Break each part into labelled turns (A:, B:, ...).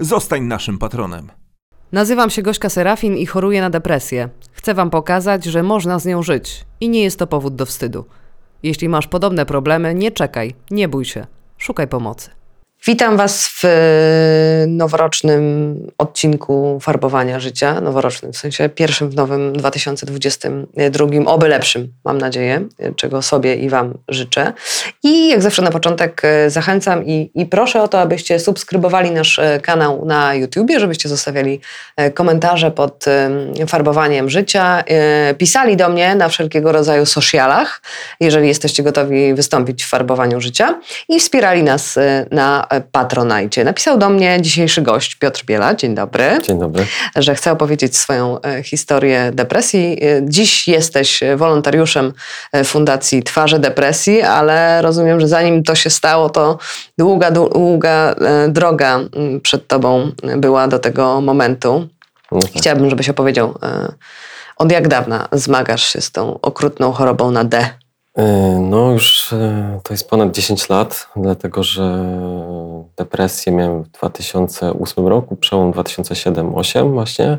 A: Zostań naszym patronem.
B: Nazywam się Gośka Serafin i choruję na depresję. Chcę Wam pokazać, że można z nią żyć i nie jest to powód do wstydu. Jeśli masz podobne problemy, nie czekaj, nie bój się, szukaj pomocy. Witam Was w e, noworocznym odcinku farbowania życia. Noworocznym, w sensie pierwszym w nowym 2022, oby lepszym, mam nadzieję, czego sobie i Wam życzę. I jak zawsze na początek e, zachęcam i, i proszę o to, abyście subskrybowali nasz e, kanał na YouTubie, żebyście zostawiali komentarze pod farbowaniem życia, pisali do mnie na wszelkiego rodzaju socialach, jeżeli jesteście gotowi wystąpić w farbowaniu życia i wspierali nas na Patronajcie. Napisał do mnie dzisiejszy gość Piotr Biela. Dzień dobry.
C: Dzień dobry.
B: Że chce opowiedzieć swoją e, historię depresji. E, dziś jesteś wolontariuszem e, Fundacji Twarze Depresji, ale rozumiem, że zanim to się stało, to długa, długa droga przed tobą była do tego momentu. No tak. Chciałabym, żebyś opowiedział, od jak dawna zmagasz się z tą okrutną chorobą na D?
C: E, no już e, to jest ponad 10 lat, dlatego że depresję miałem w 2008 roku, przełom 2007-2008 właśnie.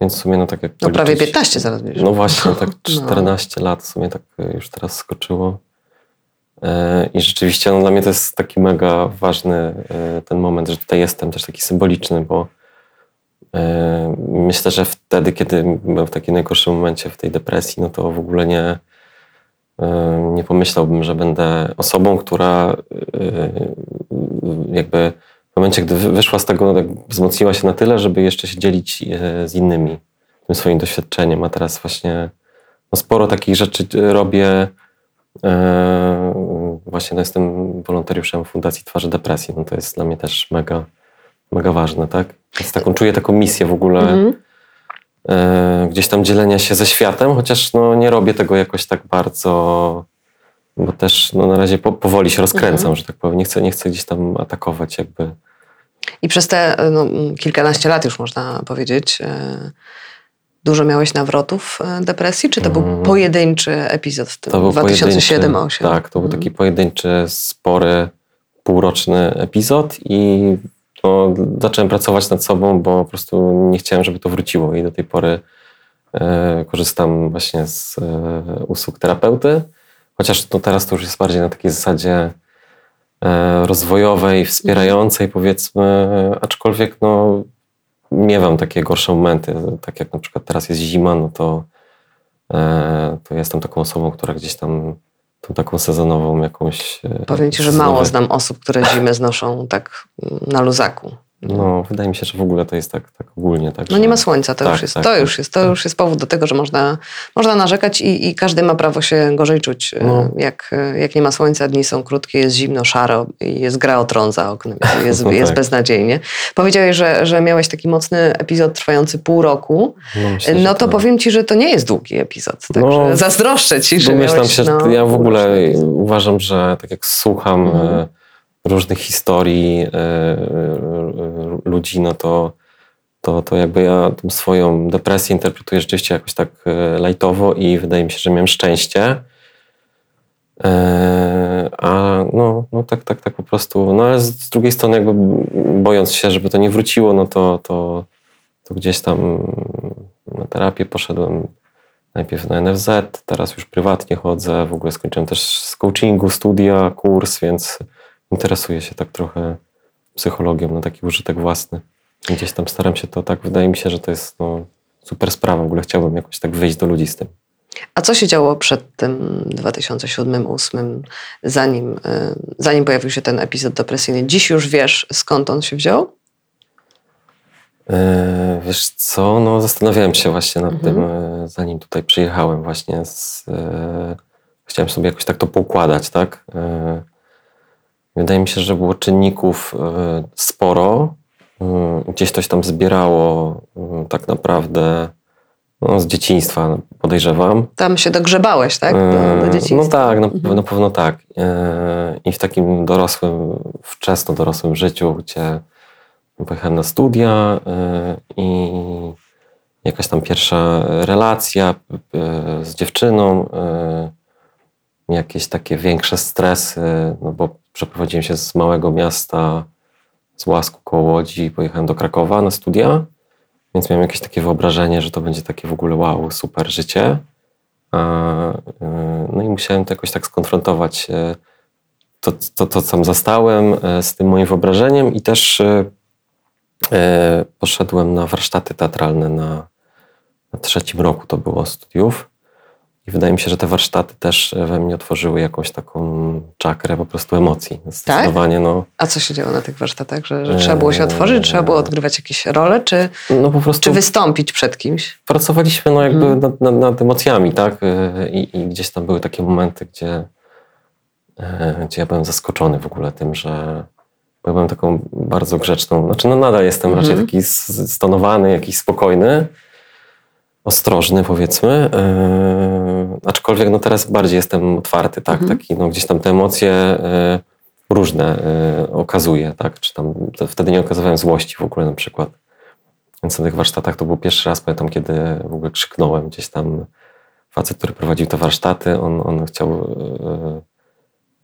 C: Więc w sumie no tak jak
B: No prawie 15 zaraz będziesz.
C: No właśnie, tak 14 no. lat w sumie tak już teraz skoczyło. E, I rzeczywiście no, dla mnie to jest taki mega ważny ten moment, że tutaj jestem, też taki symboliczny, bo myślę, że wtedy, kiedy byłem w takim najgorszym momencie w tej depresji, no to w ogóle nie, nie pomyślałbym, że będę osobą, która y, jakby w momencie, gdy wyszła z tego, tak wzmocniła się na tyle, żeby jeszcze się dzielić e, z innymi tym swoim doświadczeniem. A teraz właśnie no sporo takich rzeczy robię. E, właśnie no jestem wolontariuszem Fundacji Twarzy Depresji. No to jest dla mnie też mega, mega ważne, tak? Więc taką, czuję taką misję w ogóle. E, gdzieś tam dzielenia się ze światem, chociaż no, nie robię tego jakoś tak bardzo, bo też no, na razie po, powoli się rozkręcam, mhm. że tak powiem. Nie chcę, nie chcę gdzieś tam atakować jakby.
B: I przez te no, kilkanaście lat już można powiedzieć, e, dużo miałeś nawrotów e, depresji, czy to był mm. pojedynczy epizod w tym 2007-2008?
C: Tak, to był taki mhm. pojedynczy, spory, półroczny epizod i no, zacząłem pracować nad sobą, bo po prostu nie chciałem, żeby to wróciło i do tej pory e, korzystam właśnie z e, usług terapeuty, chociaż teraz to już jest bardziej na takiej zasadzie e, rozwojowej, wspierającej powiedzmy, aczkolwiek no, miewam takie gorsze momenty, tak jak na przykład teraz jest zima, no to, to jestem taką osobą, która gdzieś tam tą taką sezonową jakąś...
B: E, Powiem Ci, że mało znam osób, które zimę znoszą tak na luzaku.
C: No, wydaje mi się, że w ogóle to jest tak, tak ogólnie. Tak,
B: no nie ma słońca, to, tak, już, jest, tak, to, tak, już jest, to tak. już jest powód do tego, że można, można narzekać i, i każdy ma prawo się gorzej czuć. E, no. Jak, e, jak nie ma słońca, dni są krótkie, jest zimno, szaro i jest gra o tron za oknem, jest, no jest tak. beznadziejnie. Powiedziałeś, że, że miałeś taki mocny epizod trwający pół roku. No, myślę, no to powiem ci, że to nie jest długi epizod. Także no, zazdroszczę ci, że miałeś,
C: się, no, ja w ogóle uważam, że tak jak słucham... Mhm różnych historii e, e, ludzi, no to, to, to jakby ja tą swoją depresję interpretuję rzeczywiście jakoś tak e, lajtowo i wydaje mi się, że miałem szczęście. A no, no tak, tak, tak po prostu. No ale z drugiej strony jakby bojąc się, żeby to nie wróciło, no to, to, to gdzieś tam na terapię poszedłem najpierw na NFZ, teraz już prywatnie chodzę, w ogóle skończyłem też z coachingu, studia, kurs, więc interesuję się tak trochę psychologią na taki użytek własny. Gdzieś tam staram się to tak, wydaje mi się, że to jest no, super sprawa. W ogóle chciałbym jakoś tak wyjść do ludzi z tym.
B: A co się działo przed tym 2007-2008, zanim, e, zanim pojawił się ten epizod depresyjny? Dziś już wiesz, skąd on się wziął?
C: E, wiesz co, no zastanawiałem się właśnie nad mhm. tym, e, zanim tutaj przyjechałem właśnie. Z, chciałem sobie jakoś tak to poukładać, tak? Wydaje mi się, że było czynników e, sporo. E, gdzieś coś tam zbierało y, tak naprawdę no, z dzieciństwa, podejrzewam.
B: Tam się dogrzebałeś, tak? Do, do
C: E,
B: dzieciństwa.
C: No tak, na,
B: Mhm.
C: na pewno tak. E, I w takim dorosłym, wczesno dorosłym życiu, gdzie pojechałem na studia e, i jakaś tam pierwsza relacja e, z dziewczyną, e, jakieś takie większe stresy, no bo przeprowadziłem się z małego miasta, z Łasku koło Łodzi, pojechałem do Krakowa na studia, więc miałem jakieś takie wyobrażenie, że to będzie takie w ogóle wow, super życie. Y, No i musiałem to jakoś tak skonfrontować y, to, to, to co tam zastałem y, z tym moim wyobrażeniem i też poszedłem na warsztaty teatralne na, na trzecim roku to było studiów. I wydaje mi się, że te warsztaty też we mnie otworzyły jakąś taką czakrę po prostu emocji. Zdecydowanie, no,
B: A co się działo na tych warsztatach? Że, że trzeba było się otworzyć, trzeba było odgrywać jakieś role, czy,
C: no po prostu
B: czy wystąpić przed kimś?
C: pracowaliśmy no jakby
B: Mhm.
C: nad, nad, nad emocjami, tak? Y, I, I gdzieś tam były takie momenty, gdzie, e, gdzie ja byłem zaskoczony w ogóle tym, że ja byłem taką bardzo grzeczną, znaczy no nadal jestem
B: Mhm.
C: raczej taki s- stonowany, jakiś spokojny, ostrożny powiedzmy, e, aczkolwiek no teraz bardziej jestem otwarty, tak?
B: Mhm.
C: Taki no gdzieś tam te emocje e, różne e, okazuję, tak? Czy tam wtedy nie okazywałem złości w ogóle na przykład. Więc na tych warsztatach to był pierwszy raz, pamiętam, kiedy w ogóle krzyknąłem gdzieś tam. Facet, który prowadził te warsztaty, on, on chciał.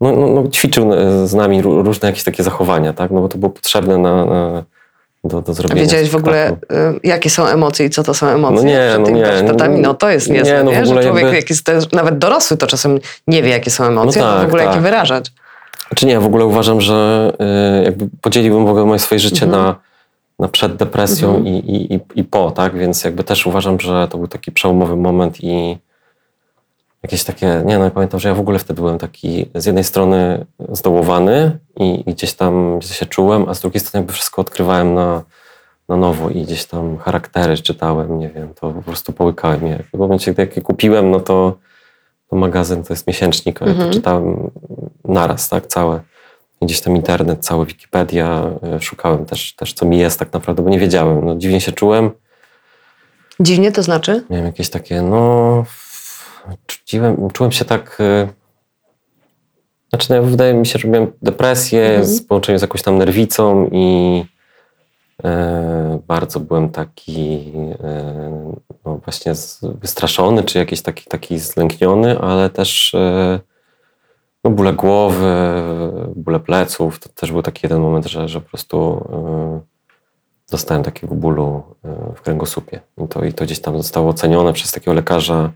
C: No, no, no, ćwiczył z nami ró- różne jakieś takie zachowania, tak? No bo to było potrzebne na, na, do, do zrobienia.
B: wiedziałeś w ogóle, y, jakie są emocje i co to są emocje
C: No nie,
B: przed
C: no
B: tymi
C: nie,
B: warsztatami? No to jest
C: nie,
B: niezłe,
C: no w
B: nie?
C: ogóle
B: że człowiek,
C: jakby-
B: jak jest też, nawet dorosły, to czasem nie wie, jakie są emocje,
C: No
B: w
C: tak,
B: ogóle jak je
C: tak.
B: wyrażać.
C: Czy nie, w ogóle uważam, że y, jakby podzieliłbym w ogóle moje swoje życie
B: Mhm.
C: na, na przed depresją
B: Mhm.
C: i, i, i, i po, tak? Więc jakby też uważam, że to był taki przełomowy moment i jakieś takie, nie no, ja pamiętam, że ja w ogóle wtedy byłem taki z jednej strony zdołowany i, i gdzieś tam źle się czułem, a z drugiej strony jakby wszystko odkrywałem na, na nowo i gdzieś tam charaktery czytałem, nie wiem, to po prostu połykałem je. W momencie, gdy jak je kupiłem, no to, to magazyn to jest miesięcznik, a ja
B: Mhm.
C: to czytałem naraz, tak, całe. I gdzieś tam internet, całe Wikipedia, y, szukałem też, też co mi jest tak naprawdę, bo nie wiedziałem. No, dziwnie się czułem.
B: Dziwnie to znaczy?
C: Miałem jakieś takie, no. Czułem, czułem się tak. y, Znaczy, no, wydaje mi się, że miałem depresję
B: Mhm.
C: z połączeniu z jakąś tam nerwicą i e, bardzo byłem taki e, no właśnie z, wystraszony, czy jakiś taki, taki zlękniony, ale też e, no, bóle głowy, bóle pleców. To też był taki jeden moment, że, że po prostu dostałem takiego bólu w kręgosłupie. I to, I to gdzieś tam zostało ocenione przez takiego lekarza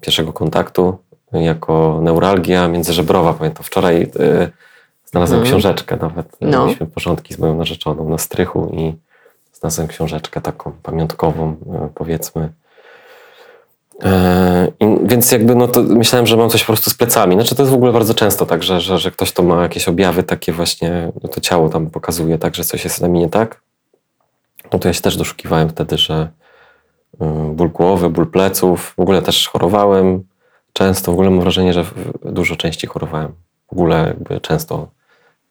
C: pierwszego kontaktu jako neuralgia międzyżebrowa. Pamiętam wczoraj e, znalazłem
B: Mhm.
C: książeczkę nawet.
B: No.
C: Mieliśmy porządki z moją narzeczoną na strychu i znalazłem książeczkę taką pamiątkową, e, powiedzmy. E, I, więc jakby no to myślałem, że mam coś po prostu z plecami. Znaczy to jest w ogóle bardzo często tak, że, że, że ktoś to ma jakieś objawy takie właśnie, no to ciało tam pokazuje tak, że coś jest z nami nie tak. No to ja się też doszukiwałem wtedy, że ból głowy, ból pleców, w ogóle też chorowałem często, w ogóle mam wrażenie, że dużo częściej chorowałem. W ogóle jakby często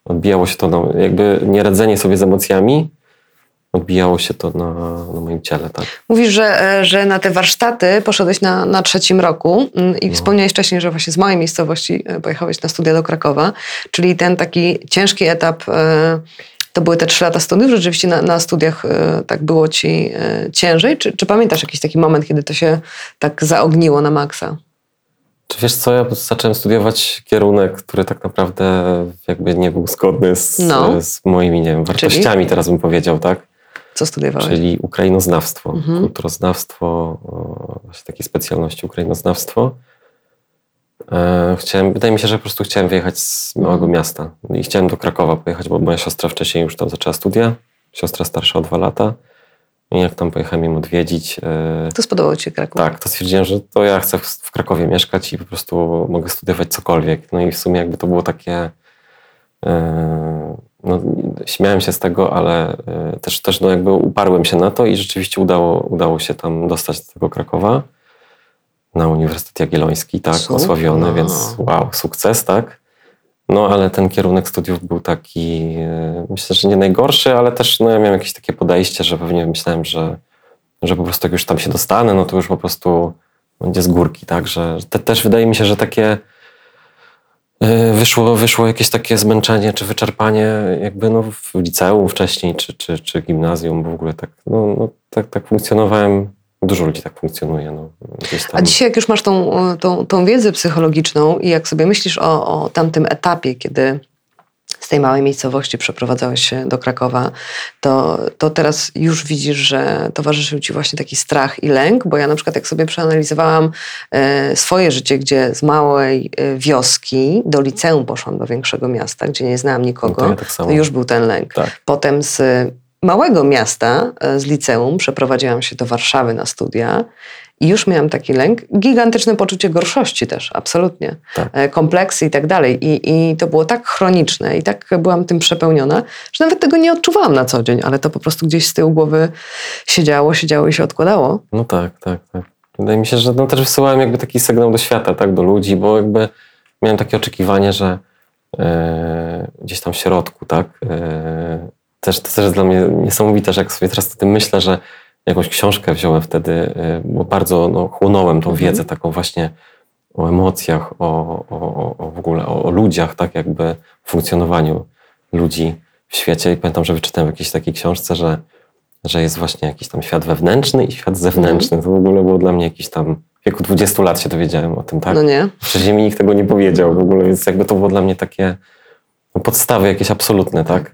C: odbijało się to, no, jakby nieradzenie sobie z emocjami, odbijało się to na, na moim ciele, tak.
B: Mówisz, że, e, że na te warsztaty poszedłeś na, na trzecim roku mm, i
C: No.
B: wspomniałeś wcześniej, że właśnie z małej miejscowości e, pojechałeś na studia do Krakowa, czyli ten taki ciężki etap, e, to były te trzy lata studiów, rzeczywiście na, na studiach e, tak było ci e, ciężej? Czy, czy pamiętasz jakiś taki moment, kiedy to się tak zaogniło na maksa?
C: Czy wiesz co, ja zacząłem studiować kierunek, który tak naprawdę jakby nie był zgodny z,
B: No.
C: z moimi, nie wiem, wartościami, teraz bym powiedział, tak?
B: Co studiowałeś?
C: Czyli ukrainoznawstwo,
B: Mhm.
C: kulturoznawstwo, właśnie takiej specjalności ukrainoznawstwo. E, chciałem, wydaje mi się, że po prostu chciałem wyjechać z małego miasta i chciałem do Krakowa pojechać, bo moja siostra wcześniej już tam zaczęła studia, siostra starsza o dwa lata i jak tam pojechałem ją odwiedzić, e,
B: To spodobało ci się Kraków?
C: tak, to stwierdziłem, że to ja chcę w, Krakowie mieszkać i po prostu mogę studiować cokolwiek. No i w sumie jakby to było takie. e, no, śmiałem się z tego, ale też, też no jakby uparłem się na to i rzeczywiście udało, udało się tam dostać do tego Krakowa na Uniwersytet Jagielloński, tak,
B: Super.
C: osławiony, więc wow, sukces, tak. No, ale ten kierunek studiów był taki, e, myślę, że nie najgorszy, ale też no, ja miałem jakieś takie podejście, że pewnie myślałem, że, że po prostu jak już tam się dostanę, no to już po prostu będzie z górki, tak? Że te, też wydaje mi się, że takie e, wyszło, wyszło jakieś takie zmęczenie czy wyczerpanie jakby no w liceum wcześniej, czy, czy, czy gimnazjum, w ogóle tak, no, no, tak, tak funkcjonowałem. Dużo ludzi tak funkcjonuje. No.
B: A dzisiaj, jak już masz tą, tą, tą wiedzę psychologiczną i jak sobie myślisz o, o tamtym etapie, kiedy z tej małej miejscowości przeprowadzałeś się do Krakowa, to, to teraz już widzisz, że towarzyszył ci właśnie taki strach i lęk, bo ja na przykład jak sobie przeanalizowałam e, swoje życie, gdzie z małej e, wioski do liceum poszłam do większego miasta, gdzie nie znałam nikogo,
C: No to ja tak
B: to już był ten lęk.
C: Tak.
B: Potem z małego miasta, e, z liceum, przeprowadziłam się do Warszawy na studia i już miałam taki lęk. Gigantyczne poczucie gorszości też, absolutnie.
C: Tak.
B: E, Kompleksy i tak dalej. I, I to było tak chroniczne i tak byłam tym przepełniona, że nawet tego nie odczuwałam na co dzień, ale to po prostu gdzieś z tyłu głowy siedziało, siedziało i się odkładało.
C: No tak, tak, tak. Wydaje mi się, że no też wysyłałem jakby taki sygnał do świata, tak, do ludzi, bo jakby miałem takie oczekiwanie, że e, gdzieś tam w środku, tak, e, też, to też jest dla mnie niesamowite, że jak sobie teraz o tym myślę, że jakąś książkę wziąłem wtedy, e, bo bardzo no, chłonąłem tą
B: Mhm.
C: wiedzę taką właśnie o emocjach, o, o, o- w ogóle o, o ludziach, tak jakby funkcjonowaniu ludzi w świecie i pamiętam, że wyczytałem w jakiejś takiej książce, że że jest właśnie jakiś tam świat wewnętrzny i świat zewnętrzny. To w ogóle było dla mnie jakiś tam... W wieku 20 lat się dowiedziałem o tym, tak?
B: No nie?
C: Wcześniej mi nikt tego nie powiedział w ogóle, więc jakby to było dla mnie takie no, podstawy jakieś absolutne, tak?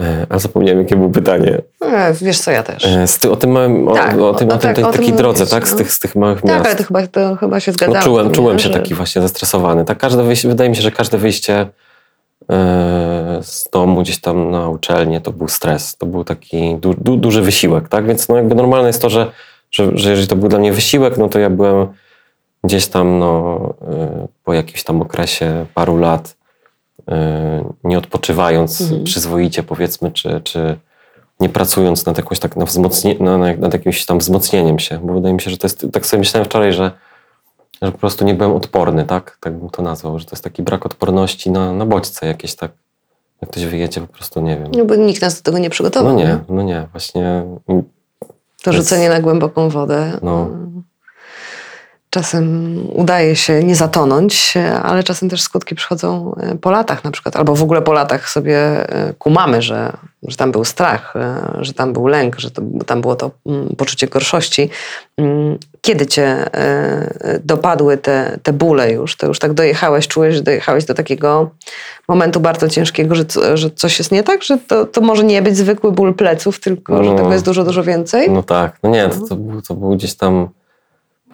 C: E, ale zapomniałem, jakie było pytanie.
B: E, wiesz co, ja też.
C: E, z ty, o tym małym, o,
B: Tak,
C: o, tym,
B: o-
C: o, tym,
B: tak,
C: tej
B: o tym
C: takiej drodze,
B: mówisz,
C: tak? Z
B: no.
C: tych, z tych małych
B: tak,
C: miast.
B: ale to chyba, to chyba się
C: No,
B: zgadzało.
C: czułem, czułem się
B: że-
C: taki właśnie zestresowany. Tak, każde wyjście, wydaje mi się, że każde wyjście z domu gdzieś tam na uczelnię to był stres. To był taki du, du, duży wysiłek, tak? Więc no jakby normalne jest to, że, że, że jeżeli to był dla mnie wysiłek, no to ja byłem gdzieś tam no, po jakimś tam okresie paru lat nie odpoczywając
B: Mhm.
C: przyzwoicie powiedzmy, czy, czy nie pracując nad jakąś tak na wzmocnie, na, na, nad jakimś tam wzmocnieniem się, bo wydaje mi się, że to jest, tak sobie myślałem wczoraj, że że po prostu nie byłem odporny, tak? Tak bym to nazwał, że to jest taki brak odporności na, na bodźce jakieś, tak? Jak ktoś wyjedzie, po prostu nie wiem.
B: No bo nikt nas do tego nie przygotował.
C: No nie, no nie, właśnie
B: To rzucenie na głęboką wodę.
C: No.
B: Czasem udaje się nie zatonąć, ale czasem też skutki przychodzą e, po latach na przykład, albo w ogóle po latach sobie e, kumamy, że, że tam był strach, e, że tam był lęk, że to, tam było to mm, poczucie gorszości. Mm, Kiedy cię e, dopadły te, te bóle już, to już tak dojechałeś, czułeś, że dojechałeś do takiego momentu bardzo ciężkiego, że, że coś jest nie tak, że to, to może nie być zwykły ból pleców, tylko że
C: No.
B: tego jest dużo, dużo więcej?
C: no tak, no nie, to, to, był, to był gdzieś tam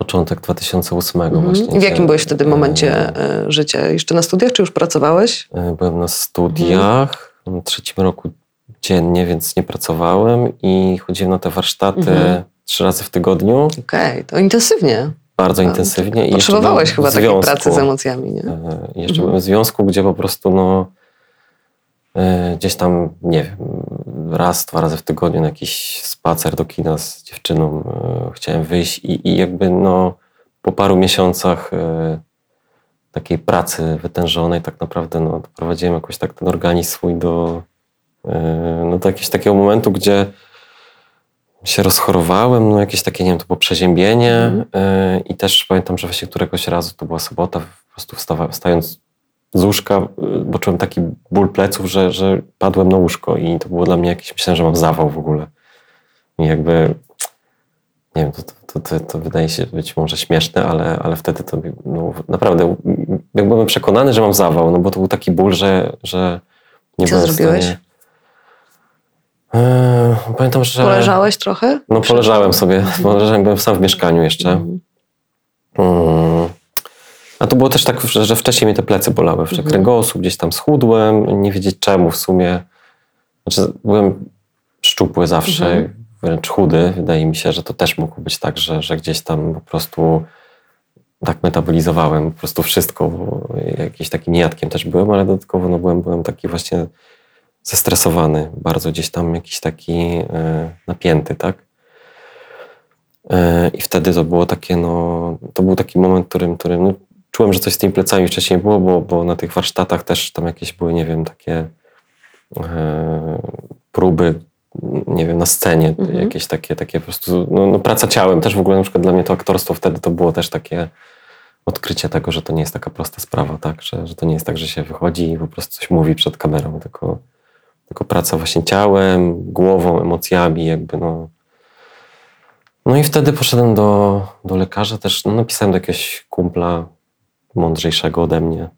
C: początek 2008
B: Mhm.
C: właśnie.
B: I w jakim byłeś wtedy
C: e,
B: momencie e, życia? Jeszcze na studiach, czy już pracowałeś?
C: e, Byłem na studiach, w trzecim roku dziennie, więc nie pracowałem i chodziłem na te warsztaty
B: Mhm.
C: trzy razy w tygodniu,
B: Okej, to intensywnie.
C: bardzo intensywnie.
B: Potrzebowałeś chyba takiej pracy z emocjami, nie?
C: E, Jeszcze
B: Mhm.
C: byłem w związku, gdzie po prostu no, gdzieś tam, nie wiem, raz, dwa razy w tygodniu na jakiś spacer do kina z dziewczyną e, chciałem wyjść i, i jakby no, po paru miesiącach e, takiej pracy wytężonej tak naprawdę no, doprowadziłem jakoś tak ten organizm swój do, e, no, do jakiegoś takiego momentu, gdzie się rozchorowałem, no jakieś takie, nie wiem, to było przeziębienie e, i też pamiętam, że właśnie któregoś razu, to była sobota, po prostu wstawa, wstając z łóżka, y, bo czułem taki ból pleców, że, że padłem na łóżko i to było dla mnie jakieś, myślałem, że mam zawał w ogóle. I jakby, nie wiem, to, to, to, to, wydaje się być może śmieszne, ale, ale wtedy to no, naprawdę, jak byłem przekonany, że mam zawał, no bo to był taki ból, że, że nie
B: Co
C: byłem
B: zrobiłeś?
C: stanie... E, Pamiętam, że...
B: Poleżałeś trochę?
C: No poleżałem sobie, poleżałem, byłem sam w mieszkaniu jeszcze.
B: Mhm.
C: Mm. A to było też tak, że, wcześniej mnie te plecy bolały, że
B: Mhm.
C: kręgosłup, gdzieś tam schudłem, nie wiedzieć czemu w sumie. Znaczy byłem szczupły zawsze,
B: Mhm.
C: wręcz chudy. Wydaje mi się, że to też mogło być tak, że, że gdzieś tam po prostu tak metabolizowałem po prostu wszystko, jakiś takim niejadkiem też byłem, ale dodatkowo no, byłem, byłem taki właśnie zestresowany, bardzo gdzieś tam jakiś taki e, napięty, tak? E, I wtedy to było takie, no, to był taki moment, w którym, którym no, czułem, że coś z tymi plecami wcześniej było, bo, bo na tych warsztatach też tam jakieś były, nie wiem, takie e, próby, nie wiem, na scenie,
B: Mhm.
C: jakieś takie, takie po prostu, no, no praca ciałem. Też w ogóle na przykład dla mnie to aktorstwo wtedy to było też takie odkrycie tego, że to nie jest taka prosta sprawa, tak? Że, że to nie jest tak, że się wychodzi i po prostu coś mówi przed kamerą, tylko, tylko praca właśnie ciałem, głową, emocjami, jakby no. No i wtedy poszedłem do, do lekarza też, no napisałem do jakiegoś kumpla mądrzejszego ode mnie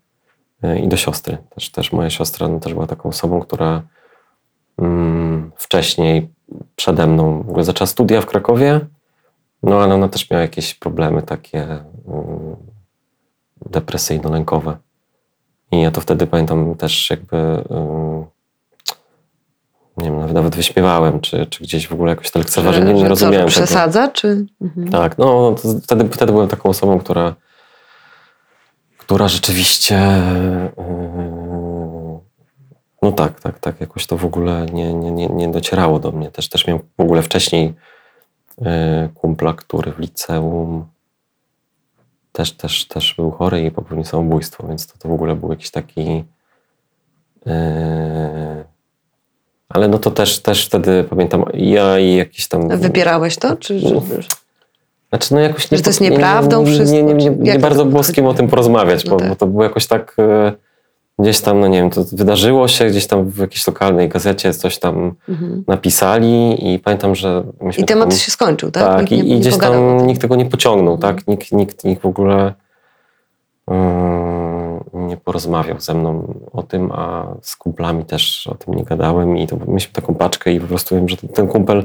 C: y, i do siostry. Też, też moja siostra no, też była taką osobą, która mm, wcześniej przede mną w ogóle zaczęła studia w Krakowie, no ale ona też miała jakieś problemy takie mm, depresyjno-lękowe. I ja to wtedy pamiętam też jakby ym, nie wiem, nawet, nawet wyśmiewałem, czy, czy gdzieś w ogóle jakoś to lekceważyłem, nie, nie
B: że co,
C: rozumiałem
B: że
C: tego.
B: przesadza, czy... Mhm.
C: Tak, no wtedy, wtedy byłem taką osobą, która, która rzeczywiście yy, no tak, tak, tak, jakoś to w ogóle nie, nie, nie, nie docierało do mnie. Też, też miałem w ogóle wcześniej yy, kumpla, który w liceum też, też, też był chory i popełnił samobójstwo, więc to, to w ogóle był jakiś taki yy, ale no to też, też wtedy pamiętam ja i jakiś tam
B: Wybierałeś to? Czy, że,
C: znaczy, no jakoś
B: Że to jest
C: nie- nie-
B: nieprawdą
C: nie, nie,
B: wszystko,
C: nie, nie, nie, bardzo było z kim o tym porozmawiać,
B: No
C: bo,
B: tak.
C: bo to było jakoś tak e, gdzieś tam, no nie wiem, to wydarzyło się gdzieś tam w jakiejś lokalnej gazecie, coś tam
B: mhm.
C: napisali i pamiętam, że
B: I temat
C: taką-
B: się skończył, tak?
C: tak,
B: Nikt
C: i,
B: nie-
C: i
B: nie
C: gdzieś tam nikt tego nie pociągnął,
B: Mhm.
C: tak? Nikt, nikt, nikt w ogóle mm, nie porozmawiał ze mną o tym, a z kumplami też o tym nie gadałem i to mieliśmy taką paczkę i po prostu wiem, że ten, ten kumpel,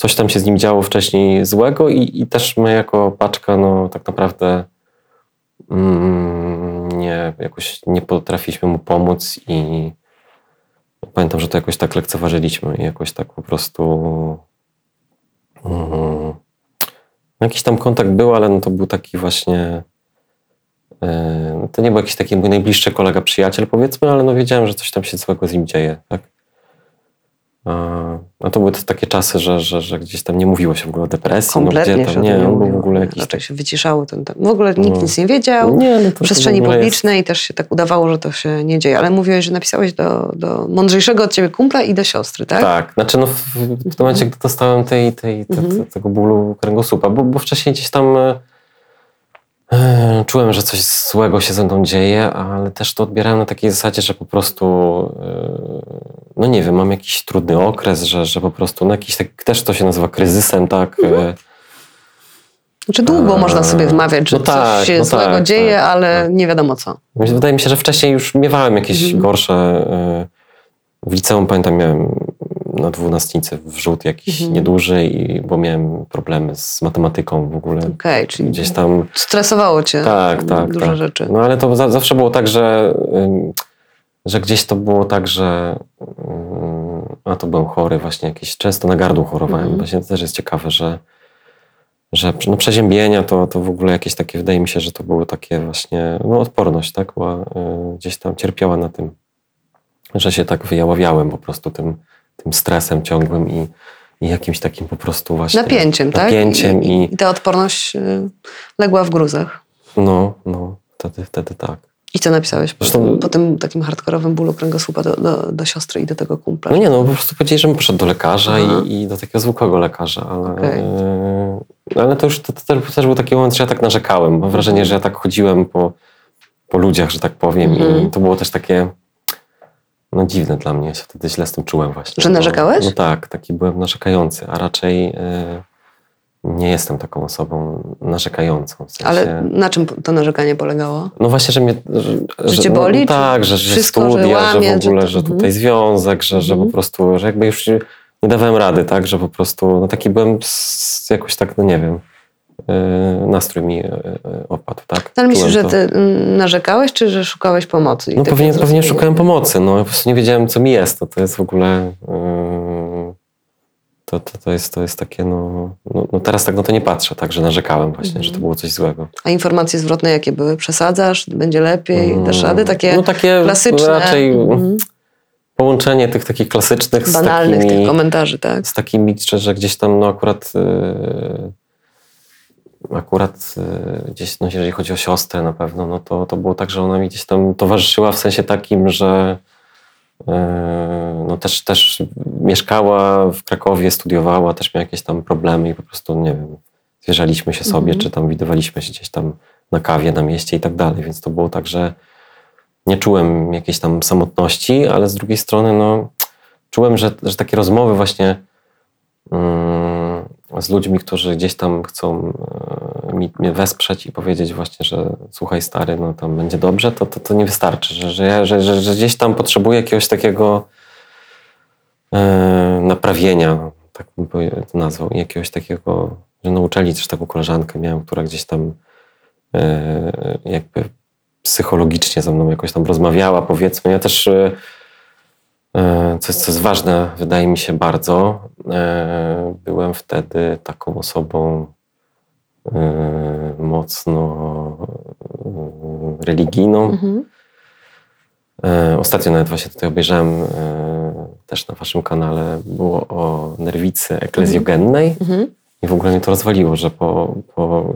C: coś tam się z nim działo wcześniej złego i, i też my jako paczka, no tak naprawdę mm, nie, jakoś nie potrafiliśmy mu pomóc i pamiętam, że to jakoś tak lekceważyliśmy i jakoś tak po prostu mm, jakiś tam kontakt był, ale no to był taki właśnie e, to nie był jakiś taki mój najbliższy kolega, przyjaciel powiedzmy, ale no wiedziałem, że coś tam się złego z nim dzieje, tak? A to były te takie czasy, że, że, że gdzieś tam nie mówiło się w ogóle o depresji,
B: Kompletnie
C: no gdzie tam, nie,
B: nie
C: w ogóle jakiś
B: Raczej
C: taki,
B: się wyciszało ten temat. W ogóle nikt
C: No.
B: nic nie wiedział.
C: nie, no to,
B: w przestrzeni
C: to ogóle jest-
B: publicznej też się tak udawało, że to się nie dzieje. Ale mówiłeś, że napisałeś do, do mądrzejszego od ciebie kumpla i do siostry, tak?
C: Tak, znaczy no w, w tym momencie, gdy dostałem tej, tej, te,
B: Mhm.
C: te, tego bólu kręgosłupa, bo, bo wcześniej gdzieś tam e, czułem, że coś złego się ze mną dzieje, ale też to odbierałem na takiej zasadzie, że po prostu e, no nie wiem, mam jakiś trudny okres, że, że po prostu no jakiś tak, też to się nazywa kryzysem, tak? E,
B: Znaczy długo
C: A,
B: można sobie wmawiać, że
C: no tak,
B: coś się
C: no
B: złego
C: tak,
B: dzieje,
C: tak,
B: ale
C: tak.
B: nie wiadomo co.
C: Wydaje mi się, że wcześniej już miewałem jakieś
B: Mhm.
C: gorsze. e, W liceum pamiętam, miałem na dwunastnicy wrzut jakiś
B: Mhm.
C: nieduży, i, bo miałem problemy z matematyką w ogóle.
B: Okej, czyli
C: Gdzieś tam.
B: stresowało cię
C: Tak, tak.
B: dużo
C: tak.
B: rzeczy.
C: No ale to za, zawsze było tak, że, że gdzieś to było tak, że. ym, A to byłem chory, właśnie jakiś. Często na gardło chorowałem.
B: Mhm.
C: Właśnie to też jest ciekawe, że. Że no, przeziębienia to, to w ogóle jakieś takie, wydaje mi się, że to były takie właśnie, no odporność, tak, była, y, gdzieś tam cierpiała na tym, że się tak wyjaławiałem po prostu tym, tym stresem ciągłym i, i jakimś takim po prostu właśnie
B: Napięciem, tak?
C: napięciem
B: I,
C: i,
B: I ta odporność y, legła w gruzach.
C: no, no, wtedy, wtedy tak.
B: I co napisałeś po,
C: Zresztą-
B: tym, po tym takim hardkorowym bólu kręgosłupa do, do, do siostry i do tego kumpla?
C: No nie, no po prostu powiedzieli, żebym poszedł do lekarza i, i do takiego zwykłego lekarza, ale,
B: Okej.
C: yy, ale to już to, to też, był taki moment, że ja tak narzekałem. Mam wrażenie, że ja tak chodziłem po, po ludziach, że tak powiem
B: Mhm.
C: i to było też takie no dziwne dla mnie. Ja się wtedy źle z tym czułem właśnie.
B: Że
C: bo-
B: narzekałeś?
C: No tak, taki byłem narzekający, a raczej yy, nie jestem taką osobą narzekającą. W sensie,
B: Ale na czym to narzekanie polegało?
C: no właśnie, że mnie... Że,
B: Że cię
C: no,
B: boli, czy
C: tak, że, że
B: wszystko, że
C: studia, że,
B: łamie,
C: w ogóle,
B: że
C: że,
B: mhm.
C: tutaj związek, że, że po
B: Mhm.
C: prostu, że jakby już nie dawałem rady, tak, że po prostu, no taki byłem jakoś tak, no nie wiem, nastrój mi yy, yy, opadł, tak.
B: Ale myślisz, że ty narzekałeś, czy że szukałeś pomocy?
C: No pewnie, pewnie szukałem pomocy, no po prostu nie wiedziałem, co mi jest, to, to jest w ogóle... To, to, to, jest, to jest takie, no, no, no teraz tak na to nie patrzę, tak, że narzekałem właśnie,
B: Mhm.
C: że to było coś złego.
B: A informacje zwrotne jakie były? Przesadzasz? Będzie lepiej?
C: Mm,
B: Dasz rady? Takie
C: no takie
B: klasyczne,
C: raczej
B: mhm,
C: połączenie tych takich klasycznych z
B: banalnych
C: takimi,
B: tych komentarzy, tak?
C: z takimi, że, że gdzieś tam no akurat yy, akurat y, gdzieś, no jeżeli chodzi o siostrę na pewno, no to, to było tak, że ona mi gdzieś tam towarzyszyła w sensie takim, że y, no też, też mieszkała w Krakowie, studiowała, też miała jakieś tam problemy i po prostu, nie wiem, zwierzaliśmy się sobie,
B: Mhm.
C: czy tam widywaliśmy się gdzieś tam na kawie, na mieście i tak dalej, więc to było tak, że nie czułem jakiejś tam samotności, ale z drugiej strony, no, czułem, że, że takie rozmowy właśnie mm, z ludźmi, którzy gdzieś tam chcą e, mi, mnie wesprzeć i powiedzieć właśnie, że słuchaj stary, no tam będzie dobrze, to, to, to nie wystarczy, że, że, ja, że, że, że gdzieś tam potrzebuję jakiegoś takiego e, naprawienia, tak bym to nazwał, jakiegoś takiego, że nauczyli też taką koleżankę miałem, która gdzieś tam e, jakby psychologicznie ze mną jakoś tam rozmawiała, powiedzmy. Ja też, e, co jest, co jest ważne, wydaje mi się bardzo, byłem wtedy taką osobą mocno e, religijną.
B: Mhm.
C: E, Ostatnio nawet właśnie tutaj obejrzałem e, też na waszym kanale, było o nerwicy eklezjogennej
B: Mhm.
C: i w ogóle mnie to rozwaliło, że po, po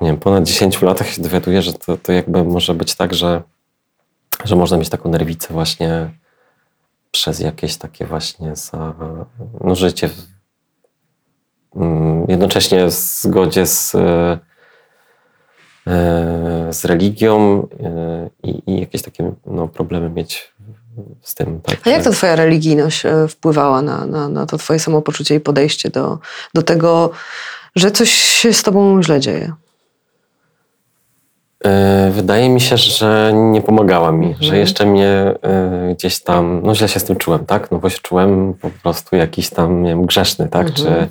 C: nie wiem, ponad 10 latach się dowiaduję, że to, to jakby może być tak, że, że można mieć taką nerwicę właśnie przez jakieś takie właśnie za, no, życie jednocześnie w zgodzie z, e, e, z religią e, i, i jakieś takie no, problemy mieć z tym. Tak,
D: A jak ta twoja religijność wpływała na, na, na to twoje samopoczucie i podejście do, do tego, że coś się z tobą źle dzieje?
C: Wydaje mi się, że nie pomagała mi,
D: Mhm.
C: że jeszcze mnie gdzieś tam, no źle się z tym czułem, tak? No bo się czułem po prostu jakiś tam, nie wiem, grzeszny, tak?
D: Mhm.
C: Czy,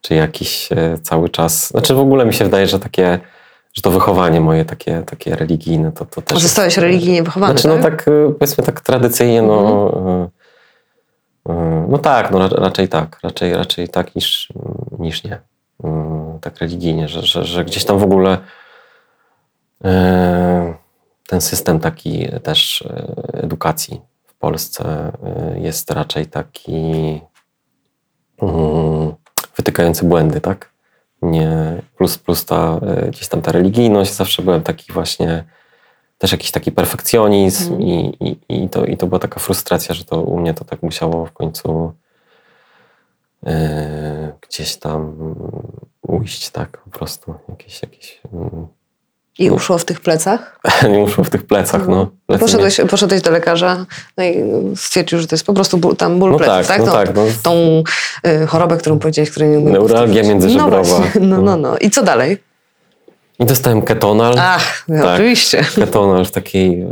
C: czy jakiś e, cały czas, znaczy w ogóle mi się wydaje, że takie, że to wychowanie moje takie, takie religijne, to, to też...
D: Zostałeś
C: jest,
D: religijnie wychowany,
C: Znaczy, no
D: tak?
C: tak, e, powiedzmy tak tradycyjnie, no... e, e, No tak, no ra- raczej tak, raczej, raczej tak niż, niż nie. Mm, Tak religijnie, że, że, że gdzieś tam w ogóle ten system taki też edukacji w Polsce jest raczej taki mm, wytykający błędy, tak? Nie, plus, plus ta e, gdzieś tam ta religijność, zawsze byłem taki właśnie też jakiś taki perfekcjonizm
D: Mhm.
C: i, i, i, to, i to była taka frustracja, że to u mnie to tak musiało w końcu e, gdzieś tam ujść, tak po prostu. Jakieś, jakieś mm,
D: I uszło w tych plecach?
C: nie muszło w tych plecach, no. Plecy
D: Poszedłeś, poszedłeś do lekarza no i stwierdził, że to jest po prostu ból, tam ból
C: No
D: pleców,
C: tak,
D: tak?
C: no
D: Tą-
C: tak, no.
D: Tą y, chorobę, którą powiedziałeś, której nie umiem
C: Neuralgia międzyżebrowa.
D: No właśnie, no, no, no. I co dalej?
C: I dostałem ketonal.
D: Ach, no,
C: Tak.
D: oczywiście.
C: Ketonal w takiej... E,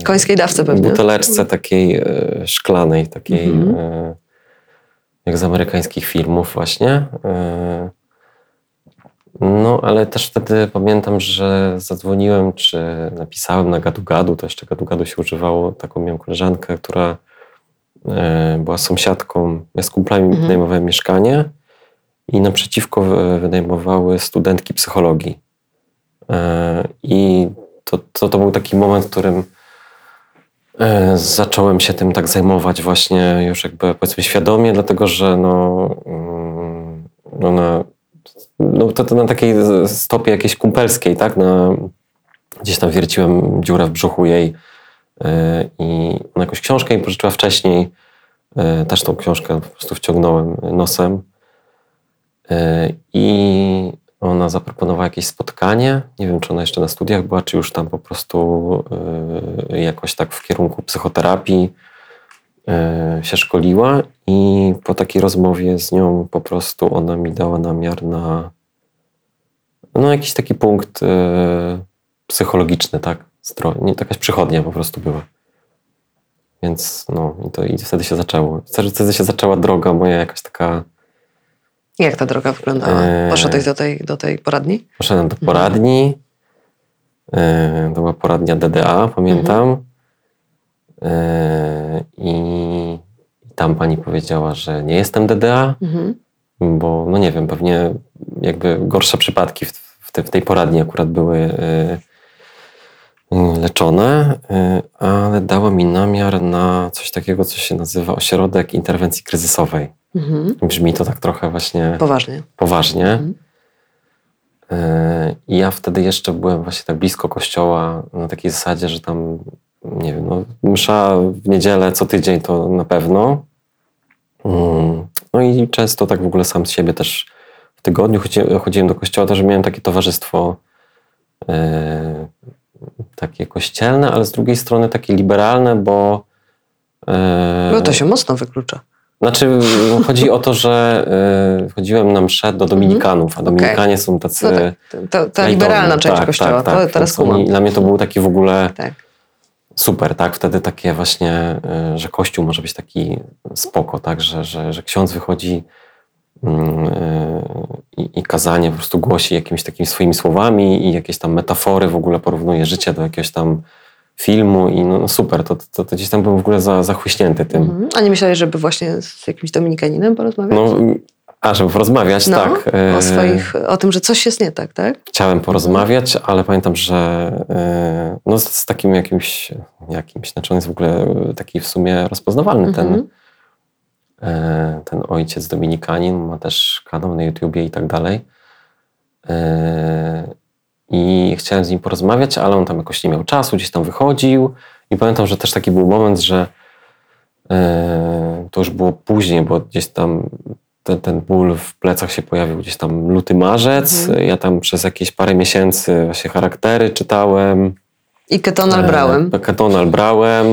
C: e,
D: Końskiej dawce pewnie.
C: buteleczce takiej e, szklanej, takiej
D: Mhm.
C: e, jak z amerykańskich filmów właśnie. E, no, ale też wtedy pamiętam, że zadzwoniłem, czy napisałem na gadu gadu, to jeszcze gadu gadu się używało, taką miałem koleżankę, która e, była sąsiadką, ja z kumplami
D: Mhm.
C: wynajmowałem mieszkanie i naprzeciwko wynajmowały studentki psychologii. E, I to, to, to był taki moment, w którym e, zacząłem się tym tak zajmować właśnie już jakby powiedzmy świadomie, dlatego że no, mm, no na, no to, to na takiej stopie jakiejś kumpelskiej, tak, na, gdzieś tam wierciłem dziurę w brzuchu jej e, i ona jakąś książkę mi pożyczyła wcześniej, e, też tą książkę po prostu wciągnąłem nosem. E, i ona zaproponowała jakieś spotkanie. Nie wiem, czy ona jeszcze na studiach była, czy już tam po prostu jakoś tak w kierunku psychoterapii się szkoliła. I po takiej rozmowie z nią po prostu ona mi dała namiar na no, jakiś taki punkt y, psychologiczny, tak? Nie, jakaś przychodnia po prostu była. Więc no, i, to, i wtedy się zaczęło. Wtedy się zaczęła droga moja jakaś taka
D: Jak ta droga wyglądała?
C: Eee.
D: Poszedłeś do tej, do tej poradni?
C: Poszedłem do poradni. E, To była poradnia DDA, pamiętam. E, I tam pani powiedziała, że nie jestem DDA,
D: Mhm.
C: bo no nie wiem, pewnie jakby gorsze przypadki w, w, te, w tej poradni akurat były e, e, leczone, ale dała mi namiar na coś takiego, co się nazywa ośrodek interwencji kryzysowej.
D: Mhm.
C: Brzmi to tak trochę właśnie
D: Poważnie.
C: poważnie.
D: Mhm.
C: I ja wtedy jeszcze byłem właśnie tak blisko kościoła, na takiej zasadzie, że tam, nie wiem, no, msza w niedzielę co tydzień to na pewno. Mm, No i często tak w ogóle sam z siebie też w tygodniu chodzi- chodziłem do kościoła, też miałem takie towarzystwo e, takie kościelne, ale z drugiej strony takie liberalne, bo e,
D: No to się mocno wyklucza.
C: znaczy, chodzi o to, że y, chodziłem na mszę do Dominikanów, a Dominikanie są tacy.
D: No tak, ta, liberalna część
C: Tak,
D: kościoła,
C: tak, tak.
D: to teraz kumam.
C: Dla mnie to był taki w ogóle
D: Tak.
C: Super, tak? Wtedy takie właśnie, y, że Kościół może być taki spoko, tak? Że, że, że ksiądz wychodzi mm, y, i, i kazanie po prostu głosi jakimiś takimi swoimi słowami i jakieś tam metafory, w ogóle porównuje życie do jakiegoś tam filmu i no, no super, to, to, to gdzieś tam byłem w ogóle za, zachłyśnięty tym.
D: Mhm. A nie myślałeś, żeby właśnie z jakimś dominikaninem porozmawiać?
C: No, a żeby porozmawiać,
D: No,
C: tak.
D: o
C: e,
D: swoich, o tym, że coś jest nie tak, tak?
C: Chciałem porozmawiać, ale pamiętam, że e, no z, takim jakimś, jakimś, znaczy on jest w ogóle taki w sumie rozpoznawalny, ten,
D: Mhm.
C: e, ten ojciec Dominikanin, ma też kanał na YouTubie i tak dalej. E, I chciałem z nim porozmawiać, ale on tam jakoś nie miał czasu, gdzieś tam wychodził. I pamiętam, że też taki był moment, że to już było później, bo gdzieś tam ten, ten ból w plecach się pojawił gdzieś tam luty, marzec.
D: Mhm.
C: Ja tam przez jakieś parę miesięcy właśnie charaktery czytałem.
D: I ketonal brałem.
C: E, ketonal brałem.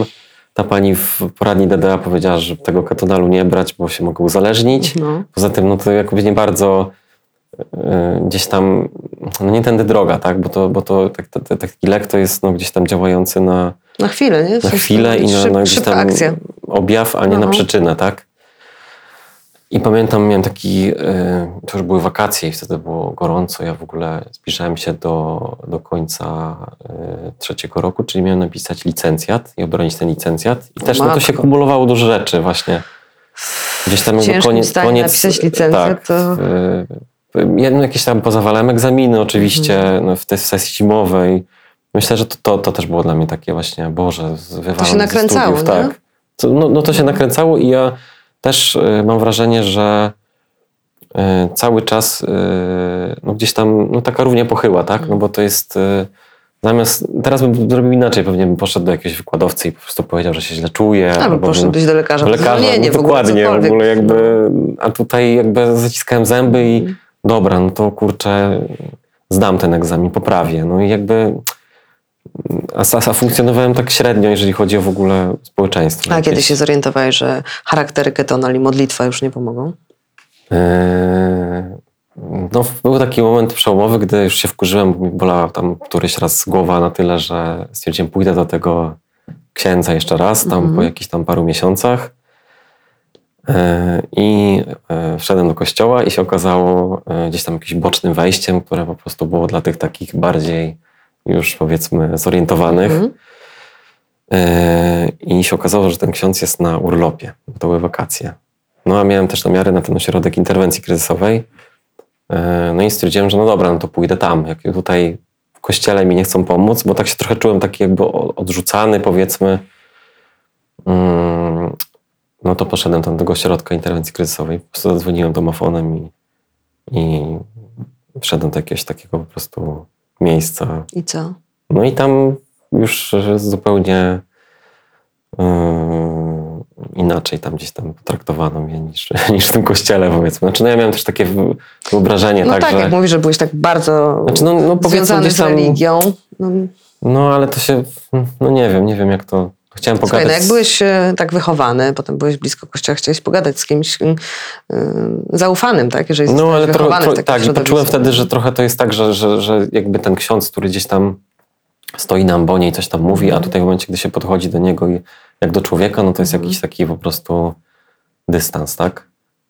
C: Ta pani w poradni DDA powiedziała, że tego ketonalu nie brać, bo się mogę uzależnić.
D: No.
C: Poza tym, no to jakoby nie bardzo e, gdzieś tam, no nie tędy droga, tak? Bo to, bo to tak, tak, taki lek to jest no, gdzieś tam działający na,
D: Na chwilę, nie?
C: Na chwilę i na,
D: szyb,
C: gdzieś tam
D: akcja.
C: objaw, a nie na
D: No.
C: przyczynę, tak? I pamiętam, miałem taki, y, to już były wakacje i wtedy było gorąco. Ja w ogóle zbliżałem się do, do końca y, trzeciego roku, czyli miałem napisać licencjat i obronić ten licencjat. I też no, to się kumulowało dużo rzeczy właśnie. Gdzieś tam
D: ciężkim
C: koniec, koniec
D: napisać licencjat,
C: tak,
D: to-
C: y, ja no, jakieś tam pozawalałem egzaminy oczywiście
D: Mhm.
C: no, w tej sesji zimowej. Myślę, że to, to, to też było dla mnie takie właśnie, Boże, wywalam
D: się nakręcało,
C: studiów, tak. To, no, no to się nakręcało i ja też y, mam wrażenie, że y, cały czas y, no gdzieś tam, no taka równie pochyła, tak? No bo to jest zamiast, teraz bym zrobił inaczej, pewnie bym poszedł do jakiegoś wykładowcy i po prostu powiedział, że się źle czuję.
D: Albo
C: bym-
D: poszedłbyś do lekarza.
C: do lekarza,
D: nie, nie,
C: no
D: w ogóle
C: dokładnie, w ogóle jakby, a tutaj jakby zaciskałem zęby i
D: Mhm.
C: dobra, no to kurczę, zdam ten egzamin, poprawię. No i jakby, a, funkcjonowałem tak średnio, jeżeli chodzi o w ogóle społeczeństwo.
D: A kiedy
C: jakieś.
D: się zorientowałeś, że charaktery ketonal i modlitwa już nie pomogą?
C: Eee, No, był taki moment przełomowy, gdy już się wkurzyłem, bo mi bolała tam któryś raz głowa na tyle, że stwierdziłem, pójdę do tego księdza jeszcze raz, tam
D: Mhm.
C: po jakichś tam paru miesiącach. Eee, I e, wszedłem do kościoła i się okazało e, gdzieś tam jakimś bocznym wejściem, które po prostu było dla tych takich bardziej już powiedzmy zorientowanych.
D: Mhm.
C: Eee, I się okazało, że ten ksiądz jest na urlopie, bo to były wakacje. No a miałem też namiary na ten ośrodek interwencji kryzysowej. Eee, No i stwierdziłem, że no dobra, no to pójdę tam. Jak tutaj w kościele mi nie chcą pomóc, bo tak się trochę czułem taki jakby odrzucany, powiedzmy. Mm, No to poszedłem tam do tego ośrodka interwencji kryzysowej. Po prostu zadzwoniłem domofonem i, i wszedłem do jakiegoś takiego po prostu miejsca,
D: I co?
C: no i tam już zupełnie yy, inaczej tam gdzieś tam potraktowano mnie niż, niż w tym kościele powiedzmy. Znaczy no ja miałem też takie wyobrażenie,
D: No
C: tak,
D: tak,
C: że...
D: jak mówisz, że byłeś tak bardzo
C: Znaczy no, no powiedzmy
D: związany z religią. No,
C: No ale to się... No nie wiem, nie wiem jak to... Chciałem
D: Słuchaj,
C: pogadać...
D: no jak byłeś e, tak wychowany, potem byłeś blisko kościoła, chciałeś pogadać z kimś y, y, zaufanym, tak? Jeżeli
C: No ale tro, tro,
D: w
C: tak, poczułem wtedy, że trochę to jest tak, że, że, że jakby ten ksiądz, który gdzieś tam stoi na ambonie i coś tam mówi,
D: Mhm.
C: a tutaj w momencie, gdy się podchodzi do niego i jak do człowieka, no to jest
D: Mhm.
C: jakiś taki po prostu dystans, tak?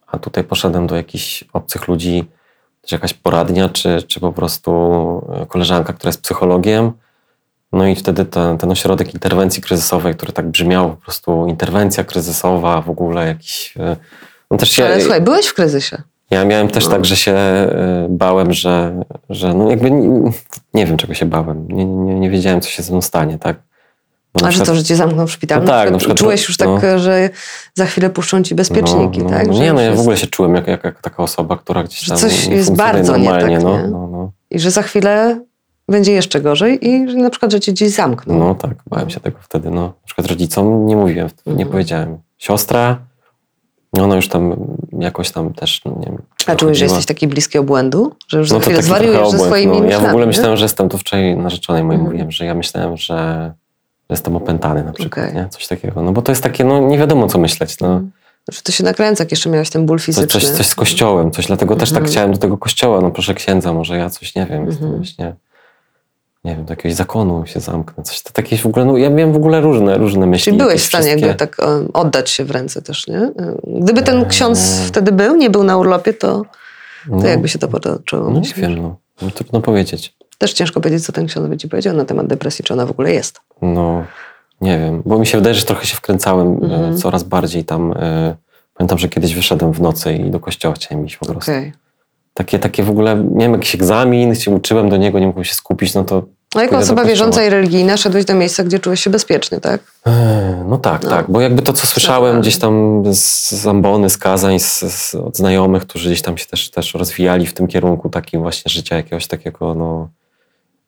C: A tutaj poszedłem do jakichś obcych ludzi, czy jakaś poradnia, czy, czy po prostu e, koleżanka, która jest psychologiem. No i wtedy ten, ten ośrodek interwencji kryzysowej, który tak brzmiał, po prostu interwencja kryzysowa, w ogóle jakiś... e, No też się,
D: Ale słuchaj, byłeś w kryzysie.
C: ja miałem też
D: No.
C: tak, że się e, bałem, że, że no jakby nie, nie wiem, czego się bałem. Nie, nie, nie wiedziałem, co się ze mną stanie, tak? Bo
B: A że to, że cię zamknął w szpitalu?
C: No tak,
B: przykład
C: na przykład-
B: Czułeś już tak,
C: no.
B: że za chwilę puszczą ci bezpieczniki,
C: no, no,
B: tak?
C: No,
B: Że
C: nie, no ja w ogóle się czułem jak, jak, jak taka osoba, która gdzieś
B: Że
C: tam
B: coś
C: nie
B: jest bardzo nie
C: normalnie.
B: tak,
C: no,
B: nie?
C: no, no.
B: I że za chwilę będzie jeszcze gorzej i na przykład, że cię gdzieś zamkną.
C: No tak, bałem się tego wtedy. No. Na przykład rodzicom nie mówiłem, nie
B: Mhm.
C: powiedziałem. Siostra, no ona już tam jakoś tam też, no, nie wiem.
B: A czułeś, że jesteś taki bliski obłędu? Że już za
C: No to
B: chwilę zwariujesz ze swoimi
C: no. Ja w ogóle myślałem, że jestem, to wczoraj narzeczonej mojej
B: Mhm.
C: mówiłem, że ja myślałem, że, jestem opętany na przykład,
B: Okej.
C: nie? Coś takiego. No bo to jest takie, no nie wiadomo co myśleć, no.
B: Znaczy, to się nakręca, jak jeszcze miałeś ten ból fizyczny.
C: coś, coś z kościołem, coś, dlatego też tak
B: Mhm.
C: chciałem do tego kościoła, no proszę księdza, może ja coś, nie wiem, jestem
B: Mhm.
C: właśnie, nie wiem, do jakiegoś zakonu się zamknę, coś, to takie w ogóle, no ja miałem w ogóle różne, różne myśli.
B: Czyli byłeś w stanie
C: wszystkie-
B: jakby tak oddać się w ręce też, nie? Gdyby ten
C: Eee.
B: ksiądz wtedy był, nie był na urlopie, to, to
C: no,
B: jakby się to potoczyło?
C: No nie wiem, no, no trudno powiedzieć.
B: Też ciężko powiedzieć, co ten ksiądz by ci powiedział na temat depresji, czy ona w ogóle jest.
C: No, nie wiem, bo mi się wydaje, że trochę się wkręcałem
B: Mhm.
C: e, coraz bardziej tam. E, pamiętam, że kiedyś wyszedłem w nocy i do kościoła chciałem iść po prostu.
B: Okej.
C: Takie, takie w ogóle, miałem jakiś egzamin, się uczyłem do niego, nie mogłem się skupić, no to
B: No jako osoba wierząca i religijna szedłeś do miejsca, gdzie czułeś się bezpiecznie, tak?
C: e, no tak,
B: No.
C: tak, bo jakby to, co słyszałem gdzieś tam z z ambony, z kazań, z, z, od znajomych, którzy gdzieś tam się też, też rozwijali w tym kierunku takim właśnie życia jakiegoś takiego, no,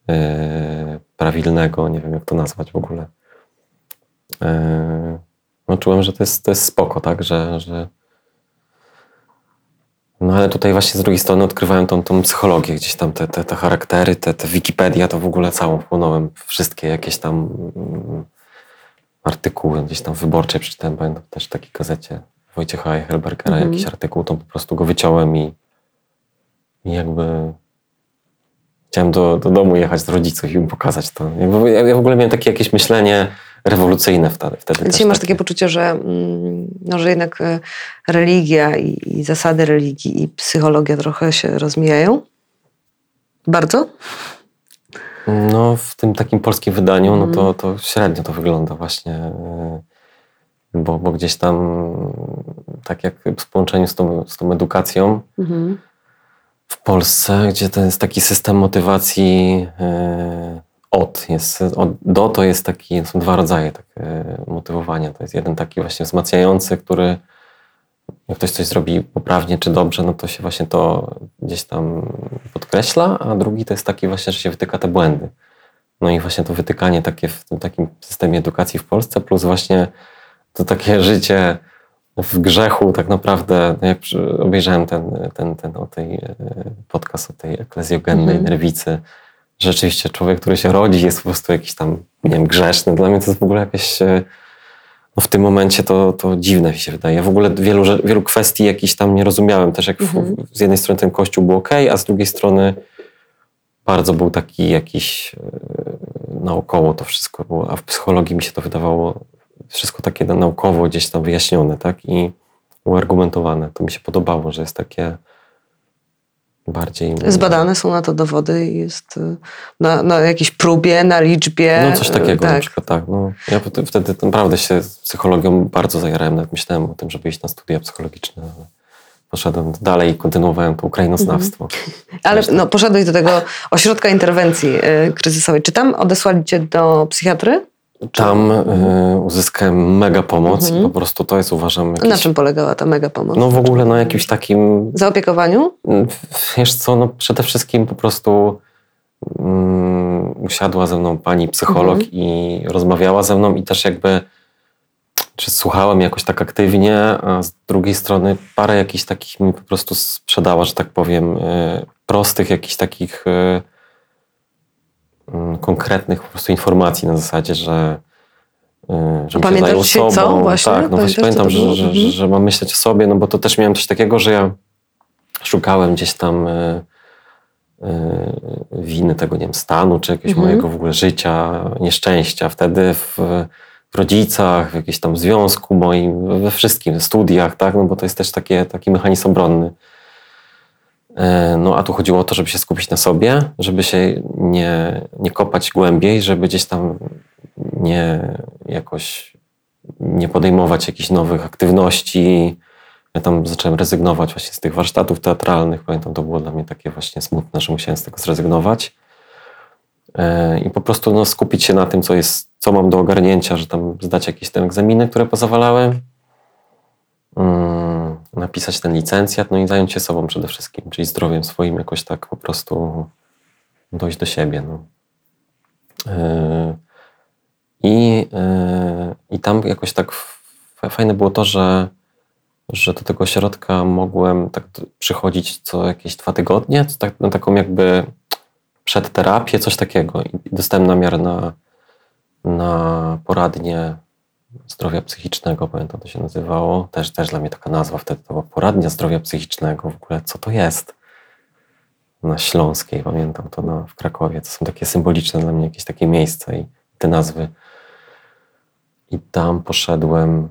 C: e, prawilnego, nie wiem jak to nazwać w ogóle. E, no czułem, że to jest, to jest spoko, tak, że, że no ale tutaj właśnie z drugiej strony odkrywałem tą, tą psychologię, gdzieś tam te, te, te charaktery, te, te Wikipedia, to w ogóle całą wchłonąłem. Wszystkie jakieś tam mm, artykuły, gdzieś tam wyborcze przeczytałem, pamiętam też w takiej gazecie Wojciecha Eichelbergera,
B: Mhm.
C: jakiś artykuł, to po prostu go wyciąłem i, i jakby chciałem do, do domu jechać z rodziców i im pokazać to. Ja, ja w ogóle miałem takie jakieś myślenie rewolucyjne wtedy. wtedy
B: Dzisiaj masz takie
C: takie.
B: poczucie, że, mm, no, że jednak e, religia i, i zasady religii i psychologia trochę się rozmijają? Bardzo?
C: No, w tym takim polskim wydaniu, no to, to średnio to wygląda właśnie, e, bo, bo gdzieś tam, tak jak w połączeniu z tą, z tą edukacją
B: Mhm.
C: w Polsce, gdzie to jest taki system motywacji e, od, jest, od, do to jest taki, są dwa rodzaje tak, motywowania. To jest jeden taki właśnie wzmacniający, który jak ktoś coś zrobi poprawnie czy dobrze, no to się właśnie to gdzieś tam podkreśla, a drugi to jest taki właśnie, że się wytyka te błędy. No i właśnie to wytykanie takie w tym takim systemie edukacji w Polsce, plus właśnie to takie życie w grzechu tak naprawdę, no jak obejrzałem ten, ten, ten o tej e, podcast o tej eklezjogennej
B: Mhm.
C: nerwicy, że rzeczywiście człowiek, który się rodzi jest po prostu jakiś tam, nie wiem, grzeszny. Dla mnie to jest w ogóle jakieś e, no w tym momencie to, to dziwne mi się wydaje. W ogóle wielu, wielu kwestii jakichś tam nie rozumiałem. Też jak w,
B: Mhm.
C: z jednej strony ten kościół był ok, a z drugiej strony bardzo był taki jakiś e, naokoło to wszystko było, a w psychologii mi się to wydawało wszystko takie na- naukowo gdzieś tam wyjaśnione, tak? I uargumentowane. To mi się podobało, że jest takie bardziej...
B: Zbadane są na to dowody i jest e, na, na jakiejś próbie, na liczbie.
C: No coś takiego
B: e,
C: na
B: tak.
C: przykład, tak. No, ja wtedy, naprawdę się psychologią bardzo zajarałem, nawet myślałem o tym, żeby iść na studia psychologiczne, ale poszedłem dalej i kontynuowałem to ukrainoznawstwo.
B: Ale
C: Zresztą.
B: no, poszedłeś do tego ośrodka interwencji e, kryzysowej. Czy tam odesłali cię do psychiatry?
C: Tam y, uzyskałem mega pomoc
B: Mhm.
C: i po prostu to jest uważam.
B: Na czym polegała ta mega pomoc?
C: No w ogóle na jakimś takim
B: Zaopiekowaniu?
C: Wiesz co, no przede wszystkim po prostu mm, usiadła ze mną pani psycholog
B: Mhm.
C: i rozmawiała ze mną i też jakby czy słuchałem jakoś tak aktywnie, a z drugiej strony parę jakichś takich mi po prostu sprzedała, że tak powiem, y, prostych jakichś takich y, mm, konkretnych po prostu informacji na zasadzie, że y, żebym
B: pamiętasz
C: zajął
B: dzisiaj co
C: sobą.
B: właśnie?
C: Tak, no właśnie
B: Pamiętasz,
C: pamiętam, że, że, że,
B: Mhm.
C: że mam myśleć o sobie, no bo to też miałem coś takiego, że ja szukałem gdzieś tam y, y, winy tego, nie wiem, stanu, czy jakiegoś
B: Mhm.
C: mojego w ogóle życia, nieszczęścia. Wtedy w, w rodzicach, w jakimś tam związku moim, we wszystkim, w studiach, tak, no bo to jest też takie, taki mechanizm obronny. E, No a tu chodziło o to, żeby się skupić na sobie, żeby się nie, nie kopać głębiej, żeby gdzieś tam nie jakoś nie podejmować jakichś nowych aktywności. Ja tam zacząłem rezygnować właśnie z tych warsztatów teatralnych. Pamiętam, to było dla mnie takie właśnie smutne, że musiałem z tego zrezygnować. E, I po prostu no, skupić się na tym, co jest, co mam do ogarnięcia, że tam zdać jakieś te egzaminy, które pozawalałem, mm, napisać ten licencjat, no i zająć się sobą przede wszystkim, czyli zdrowiem swoim, jakoś tak po prostu dojść do siebie. No. E, I, e, I tam jakoś tak fajne było to, że, że do tego ośrodka mogłem tak przychodzić co jakieś dwa tygodnie, tak, na taką jakby przedterapię, coś takiego. I dostałem namiar na, na poradnię zdrowia psychicznego, pamiętam to się nazywało. Też, też dla mnie taka nazwa wtedy to była poradnia zdrowia psychicznego. W ogóle co to jest? Na Śląskiej, pamiętam to na, w Krakowie. To są takie symboliczne dla mnie jakieś takie miejsca i te nazwy. I tam poszedłem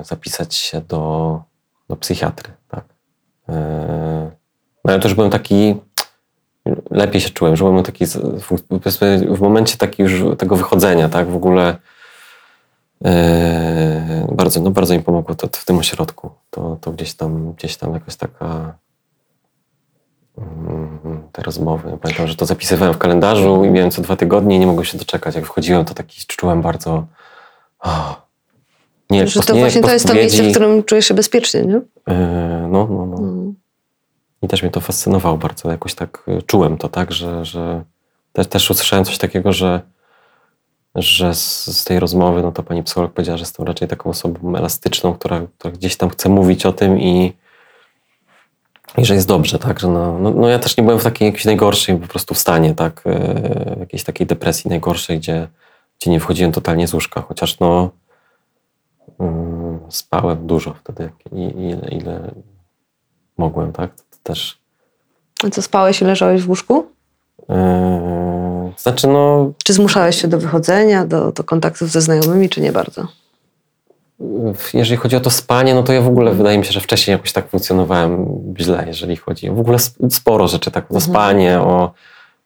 C: y, zapisać się do, do psychiatry. Tak. Y, no ale też byłem taki, lepiej się czułem, że byłem taki, w, w momencie taki już tego wychodzenia, tak, w ogóle bardzo, no bardzo mi pomogło to, to w tym ośrodku. To, to gdzieś tam, gdzieś tam jakaś taka mm, te rozmowy. Pamiętam, że to zapisywałem w kalendarzu i miałem co dwa tygodnie i nie mogłem się doczekać. Jak wchodziłem, to taki czułem bardzo o, nie,
D: Że to
C: nie
D: właśnie to jest to miejsce, w którym czujesz się bezpiecznie, nie?
C: E, no, no, no.
D: Mm.
C: I też mnie to fascynowało bardzo. Jakoś tak y, czułem to, tak, że, że też, też usłyszałem coś takiego, że, że z, z tej rozmowy, no to pani psycholog powiedziała, że jestem raczej taką osobą elastyczną, która, która gdzieś tam chce mówić o tym i, i że jest dobrze, tak, że no, no, no ja też nie byłem w takiej jakiejś najgorszej po prostu w stanie, tak, y, jakiejś takiej depresji najgorszej, gdzie, gdzie nie wchodziłem totalnie z łóżka, chociaż no mm, spałem dużo wtedy, i, ile, ile mogłem, tak, to też
D: A co, spałeś i leżałeś w łóżku?
C: Znaczy, no,
D: Czy zmuszałeś się do wychodzenia, do, do kontaktów ze znajomymi, czy nie bardzo?
C: jeżeli chodzi o to spanie, no to ja w ogóle wydaje mi się, że wcześniej jakoś tak funkcjonowałem źle, jeżeli chodzi o w ogóle sp- sporo rzeczy, tak, o
D: Mhm.
C: spanie, o,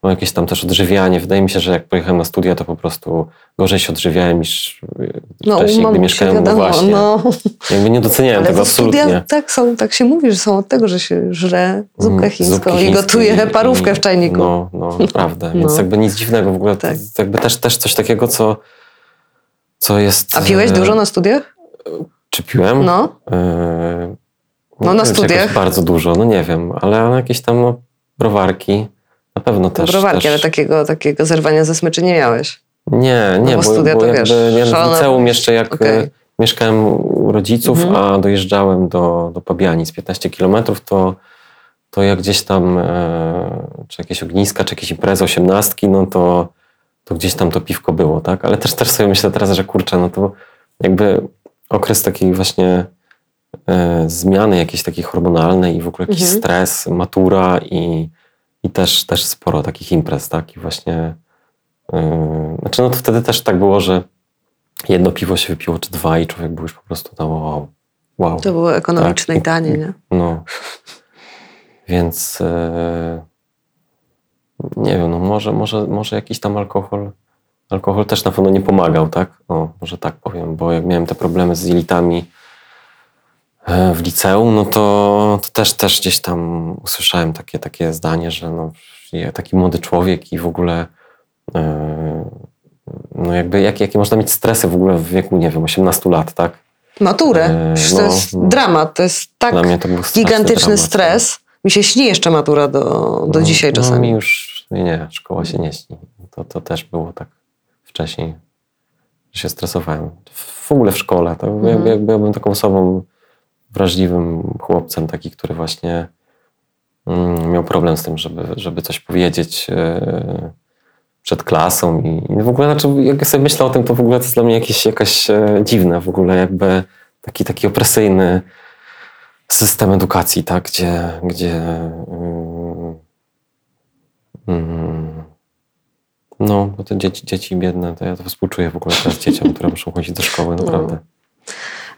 C: o jakieś tam też odżywianie. Wydaje mi się, że jak pojechałem na studia, to po prostu gorzej się odżywiałem niż yy,
D: No,
C: wcześniej,
D: mam
C: gdy mieszkałem
D: wiadomo,
C: no właśnie.
D: no.
C: Jakby nie doceniałem
D: Ale
C: tego absolutnie.
D: studia tak, są, tak się mówi, że są od tego, że się żre zupkę
C: Mm,
D: chińską i gotuje parówkę
C: i-
D: w czajniku.
C: No, no naprawdę. Więc
D: No.
C: jakby nic dziwnego w ogóle.
D: Tak.
C: Jakby też, też coś takiego, co, co jest...
D: A piłeś
C: e,
D: dużo na studiach?
C: Czy piłem?
D: No.
C: Yy,
D: No, na
C: wiem,
D: studiach.
C: bardzo dużo, no nie wiem, ale jakieś tam no, browarki na pewno też.
D: Browarki,
C: też.
D: ale takiego, takiego zerwania ze smyczy nie miałeś.
C: Nie, nie,
D: bo
C: bo,
D: studia
C: bo
D: to
C: jakby
D: wiesz,
C: ja w liceum jeszcze jak e, mieszkałem u rodziców,
D: Mhm.
C: a dojeżdżałem do, do Pabianic 15 kilometrów, to, to jak gdzieś tam e, czy jakieś ogniska, czy jakieś imprezy osiemnastki, no to, to gdzieś tam to piwko było, tak? Ale też, też sobie myślę teraz, że kurczę, no to jakby okres takiej właśnie e, zmiany jakiejś takiej hormonalnej i w ogóle jakiś
D: Mhm.
C: stres, matura i, i też, też sporo takich imprez, tak? I właśnie e, znaczy no to wtedy też tak było, że jedno piwo się wypiło, czy dwa i człowiek był już po prostu tam wow, wow.
D: To było ekonomiczne
C: Tak.
D: i tanie, nie?
C: No. Więc e, nie wiem, no może, może, może jakiś tam alkohol. Alkohol też na pewno nie pomagał, tak? O, może tak powiem, bo jak miałem te problemy z jelitami w liceum, no to, to też, też gdzieś tam usłyszałem takie, takie zdanie, że no, ja taki młody człowiek i w ogóle e, no jakby jak, jakie można mieć stresy w ogóle w wieku, nie wiem, 18 lat, tak?
D: Maturę.
C: E,
D: Przecież to
C: no,
D: jest
C: no.
D: dramat. To jest tak
C: to
D: gigantyczny
C: dramat.
D: stres. Mi się śni jeszcze matura do, do
C: No,
D: dzisiaj
C: No mi
D: czasami.
C: już, nie, nie, szkoła się nie śni. To, to też było tak wcześniej, że się stresowałem. W ogóle w szkole. To
D: Mhm.
C: jakby ja byłem taką osobą wrażliwym chłopcem, taki, który właśnie mm, miał problem z tym, żeby, żeby coś powiedzieć e, przed klasą i, w ogóle, znaczy, jak sobie myślę o tym, to w ogóle to jest dla mnie jakieś, jakaś e, dziwne w ogóle, jakby taki, taki opresyjny system edukacji, tak, gdzie, gdzie mm, mm, no, bo te dzieci, dzieci biedne, to ja to współczuję w ogóle teraz dzieciom, które muszą chodzić do szkoły, naprawdę.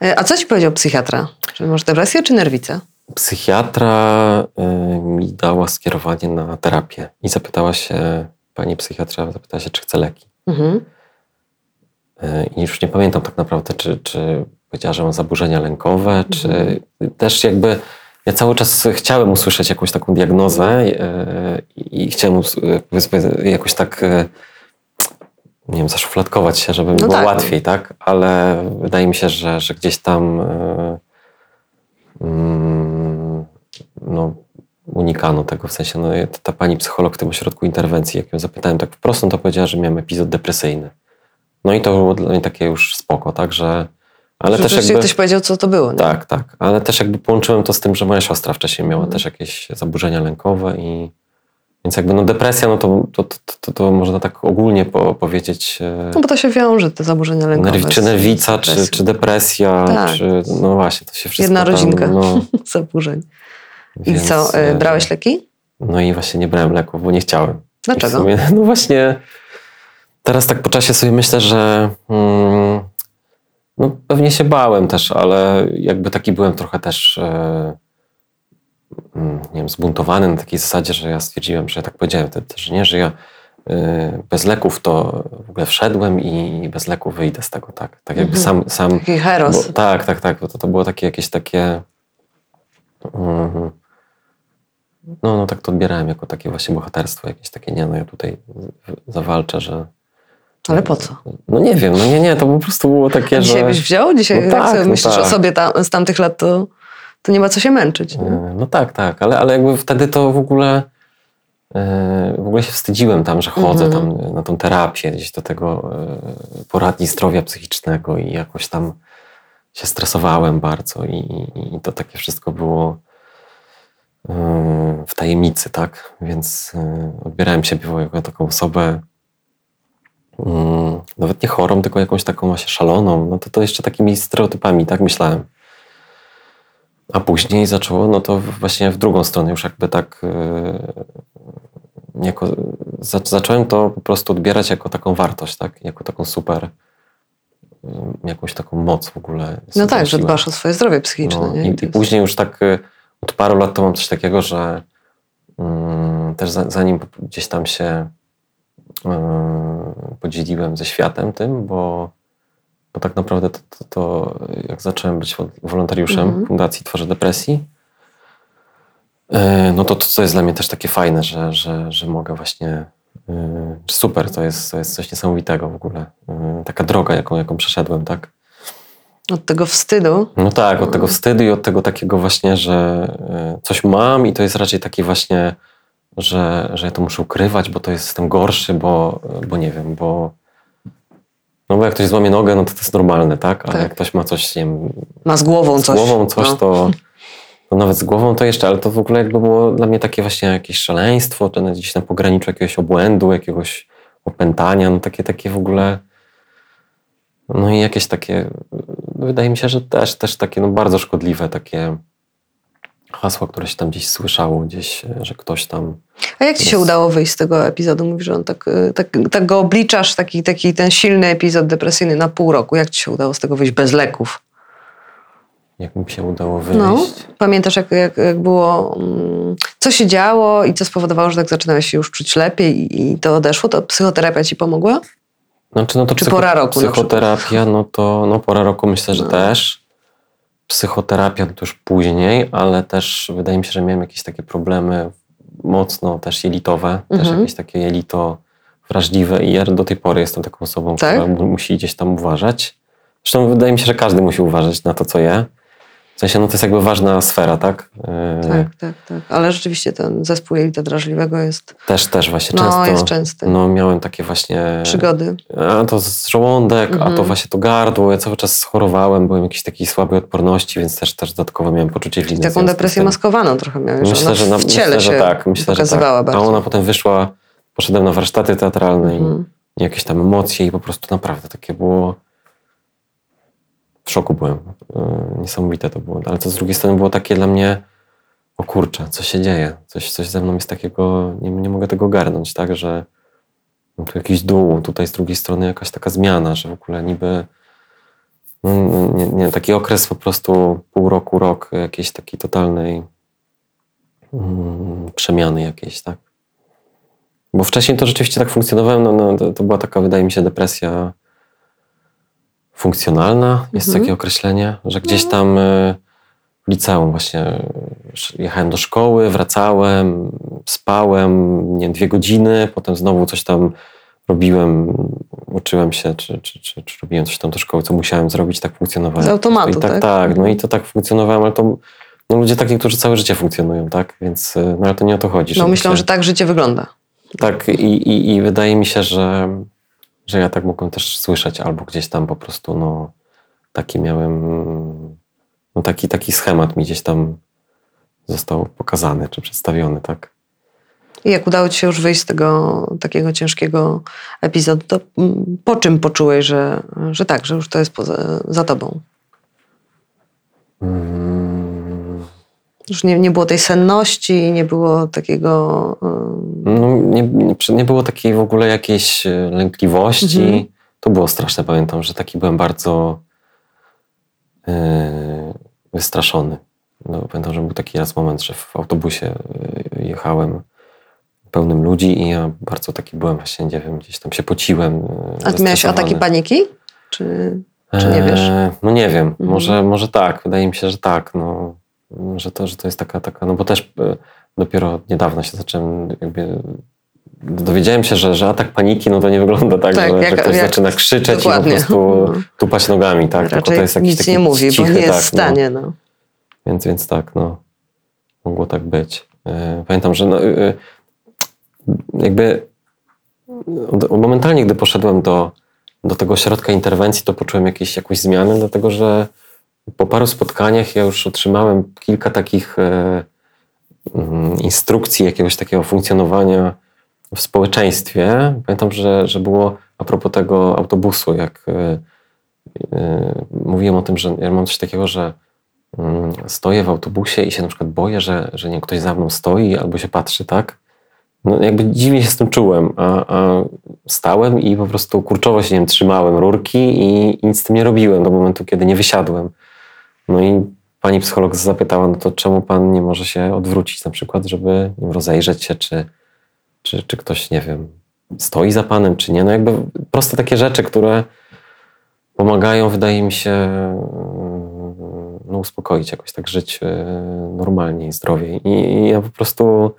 D: E, A co ci powiedział psychiatra? Czy masz depresję, czy nerwicę?
C: Psychiatra y, mi dała skierowanie na terapię i zapytała się, pani psychiatra zapytała się, czy chce leki.
D: Mhm.
C: Y, I już nie pamiętam tak naprawdę, czy, czy powiedziała, że mam zaburzenia lękowe, czy też jakby ja cały czas chciałem usłyszeć jakąś taką diagnozę e, i chciałem jakoś tak nie wiem, zaszufladkować się, żeby
D: No
C: było
D: tak.
C: łatwiej, tak? Ale wydaje mi się, że, że gdzieś tam no, unikano tego, w sensie no, ta, pani psycholog w tym ośrodku interwencji, jak ją zapytałem tak wprost, no to powiedziała, że miałem epizod depresyjny. No i to było dla mnie takie już spoko, tak, że ale
D: Że
C: też jakby...
D: ktoś powiedział, co to było. Nie?
C: Tak, tak. Ale też jakby połączyłem to z tym, że moja siostra wcześniej miała też jakieś zaburzenia lękowe i więc jakby no depresja, no to, to, to, to, to można tak ogólnie po, powiedzieć e,
D: No bo to się wiąże, te zaburzenia lękowe.
C: nerw, czy nerwica, czy, czy depresja,
D: Tak.
C: czy no właśnie, to się wszystko
D: Jedna
C: tam,
D: rodzinka.
C: no,
D: zaburzeń. I
C: więc,
D: co,
C: e,
D: e, brałeś leki?
C: No i właśnie nie brałem leków, bo nie chciałem. I
D: Dlaczego?
C: Sumie, no właśnie, teraz tak po czasie sobie myślę, że mm, no pewnie się bałem też, ale jakby taki byłem trochę też e, nie wiem, zbuntowany na takiej zasadzie, że ja stwierdziłem, że ja tak powiedziałem wtedy, że nie, że ja e, bez leków to w ogóle wszedłem i bez leków wyjdę z tego, tak. Tak jakby
D: Mhm.
C: sam, sam
D: Taki heros.
C: bo, tak, tak, tak. Bo to, to było takie jakieś takie. mhm. No, no tak to odbierałem jako takie właśnie bohaterstwo, jakieś takie, nie, no ja tutaj zawalczę, że.
D: Ale po co?
C: No nie wiem, no nie, nie, to po prostu było takie,
D: dzisiaj
C: że.
D: byś wziął? Dzisiaj,
C: No
D: jak
C: tak,
D: sobie
C: no
D: myślisz o
C: tak.
D: sobie tam, z tamtych lat, to, to nie ma co się męczyć. Nie?
C: E, No tak, tak, ale, ale jakby wtedy to w ogóle. e, W ogóle się wstydziłem tam, że chodzę
D: Mhm.
C: tam na tą terapię, gdzieś do tego e, poradni zdrowia psychicznego i jakoś tam się stresowałem bardzo i, i, i to takie wszystko było w tajemnicy, tak? Więc odbierałem siebie jako taką osobę mm, nawet nie chorą, tylko jakąś taką właśnie szaloną, no to to jeszcze takimi stereotypami, tak myślałem. A później zaczęło, no to właśnie w drugą stronę już jakby tak e, jako, za, zacząłem to po prostu odbierać jako taką wartość, tak? Jako taką super, e, jakąś taką moc w ogóle.
D: No tak, że dbasz o swoje zdrowie psychiczne.
C: No, i, I później już tak y, od paru lat to mam coś takiego, że mm, też za, zanim gdzieś tam się y, podzieliłem ze światem tym, bo, bo tak naprawdę to, to, to jak zacząłem być wol- wolontariuszem
D: Mhm.
C: Fundacji Tworzy Depresji, y, no to to, co jest dla mnie też takie fajne, że, że, że mogę właśnie y, super, to jest, to jest coś niesamowitego w ogóle. Y, taka droga, jaką, jaką przeszedłem, tak?
D: Od tego wstydu.
C: No tak, od tego wstydu i od tego takiego właśnie, że coś mam i to jest raczej taki właśnie, że, że ja to muszę ukrywać, bo to jest jestem gorszy, bo, bo nie wiem, bo no bo jak ktoś złamie nogę, no to to jest normalne, tak? Ale
D: Tak.
C: jak ktoś ma coś, nie wiem,
D: Ma z głową
C: z
D: coś.
C: głową coś,
D: no.
C: to, to nawet z głową to jeszcze, ale to w ogóle jakby było dla mnie takie właśnie jakieś szaleństwo, czy gdzieś na pograniczu jakiegoś obłędu, jakiegoś opętania, no takie, takie w ogóle no i jakieś takie, wydaje mi się, że też, też takie no bardzo szkodliwe takie hasła, które się tam gdzieś słyszało, gdzieś, że ktoś tam
D: A jak ci się udało wyjść z tego epizodu? Mówisz, że on tak, y, tak, tak go obliczasz, taki, taki ten silny epizod depresyjny na pół roku. Jak ci się udało z tego wyjść bez leków?
C: jak mi się udało wyjść.
D: No. Pamiętasz, jak, jak, jak było, mm, co się działo i co spowodowało, że tak zaczynałeś się już czuć lepiej i, i to odeszło? To psychoterapia ci pomogła?
C: Znaczy, no to
D: Czy pora roku
C: Psychoterapia, no to no pora roku myślę, że
D: No.
C: też. Psychoterapia to już później, ale też wydaje mi się, że miałem jakieś takie problemy mocno też jelitowe, też
D: Mhm.
C: jakieś takie jelito wrażliwe i ja do tej pory jestem taką osobą,
D: Tak?
C: która mu- musi gdzieś tam uważać. Zresztą wydaje mi się, że każdy musi uważać na to, co je. W sensie, no to jest jakby ważna sfera, tak? Yy,
D: Tak, tak, tak. Ale rzeczywiście ten zespół jelita drażliwego jest,
C: Też, też właśnie
D: no,
C: często.
D: jest częsty.
C: No miałem takie właśnie
D: Przygody.
C: a to z żołądek, a to
D: Mhm.
C: właśnie to gardło. Ja cały czas chorowałem, byłem jakiejś takiej słabej odporności, więc też, też dodatkowo miałem poczucie winy.
D: Taką depresję maskowaną trochę miałeś.
C: Myślę, że, na,
D: w ciele
C: myślę,
D: się
C: że tak. Myślę, że tak.
D: pokazywała
C: A
D: bardziej.
C: ona potem wyszła, poszedłem na warsztaty teatralne
D: Mhm.
C: i jakieś tam emocje i po prostu naprawdę takie było... W szoku byłem. Yy, Niesamowite to było. Ale to z drugiej strony było takie dla mnie o kurczę, co się dzieje? Coś, coś ze mną jest takiego, nie, nie mogę tego ogarnąć, tak, że no tu jakiś dół, tutaj z drugiej strony jakaś taka zmiana, że w ogóle niby no, no, nie, nie, taki okres po prostu pół roku, rok jakiejś takiej totalnej mm, przemiany jakiejś, tak. Bo wcześniej to rzeczywiście tak funkcjonowałem, no, no, to, to była taka, wydaje mi się, depresja funkcjonalna, jest
D: Mhm.
C: takie określenie, że gdzieś tam y, liceum właśnie. Jechałem do szkoły, wracałem, spałem, nie wiem, dwie godziny, potem znowu coś tam robiłem, uczyłem się, czy, czy, czy, czy robiłem coś tam do szkoły, co musiałem zrobić, tak funkcjonowałem.
D: Z automatu,
C: I tak?
D: tak?
C: Tak, no i to tak funkcjonowałem, ale to no ludzie tak niektórzy całe życie funkcjonują, tak? Więc, y, no ale to nie o to chodzi.
D: No myślą,
C: się-
D: że tak życie wygląda.
C: tak, i, i, i wydaje mi się, że, że ja tak mogłem też słyszeć, albo gdzieś tam po prostu, no, taki miałem, no, taki, taki schemat mi gdzieś tam został pokazany czy przedstawiony, tak.
D: I jak udało ci się już wyjść z tego takiego ciężkiego epizodu, to mm, po czym poczułeś, że, że tak, że już to jest poza, za tobą?
C: Mm,
D: Już nie, nie było tej senności, nie było takiego...
C: No, nie, nie, było takiej w ogóle jakiejś e, lękliwości.
D: Mhm.
C: To było straszne, pamiętam, że taki byłem bardzo e, wystraszony. No, pamiętam, że był taki raz moment, że w autobusie e, jechałem pełnym ludzi i ja bardzo taki byłem właśnie, nie wiem, gdzieś tam się pociłem.
D: A ty miałeś ataki paniki? Czy, czy nie wiesz?
C: Eee, No nie wiem,
D: Mhm.
C: może, może tak, wydaje mi się, że tak, no, że, to, że to jest taka, taka, no bo też e, dopiero niedawno się zacząłem jakby, dowiedziałem się, że, że atak paniki, no to nie wygląda tak,
D: Tak,
C: że,
D: jak-
C: że ktoś
D: jak-
C: zaczyna krzyczeć
D: dokładnie.
C: i po prostu
D: Mhm.
C: tupać nogami, tak, tylko
D: Raczej
C: to jest jakiś
D: nic
C: taki
D: nie mówi,
C: cichy,
D: bo nie jest
C: tak,
D: w stanie. No.
C: No, więc, więc tak, no, mogło tak być. E, Pamiętam, że no, e, jakby momentalnie, gdy poszedłem do, do tego ośrodka interwencji, to poczułem jakieś, jakąś zmianę, dlatego że po paru spotkaniach ja już otrzymałem kilka takich e, mm, instrukcji, jakiegoś takiego funkcjonowania w społeczeństwie. Pamiętam, że, że było a propos tego autobusu, jak e, e, mówiłem o tym, że ja mam coś takiego, że mm, stoję w autobusie i się na przykład boję, że, że nie, ktoś za mną stoi albo się patrzy, tak? No jakby dziwnie się z tym czułem, a, a stałem i po prostu kurczowo się nie wiem, trzymałem rurki i nic z tym nie robiłem do momentu, kiedy nie wysiadłem. No i pani psycholog zapytała, no to czemu pan nie może się odwrócić na przykład, żeby rozejrzeć się, czy, czy, czy ktoś, nie wiem, stoi za panem, czy nie. No jakby proste takie rzeczy, które pomagają, wydaje mi się, mm, no, uspokoić, jakoś tak żyć e, normalnie i zdrowiej. I, ja po prostu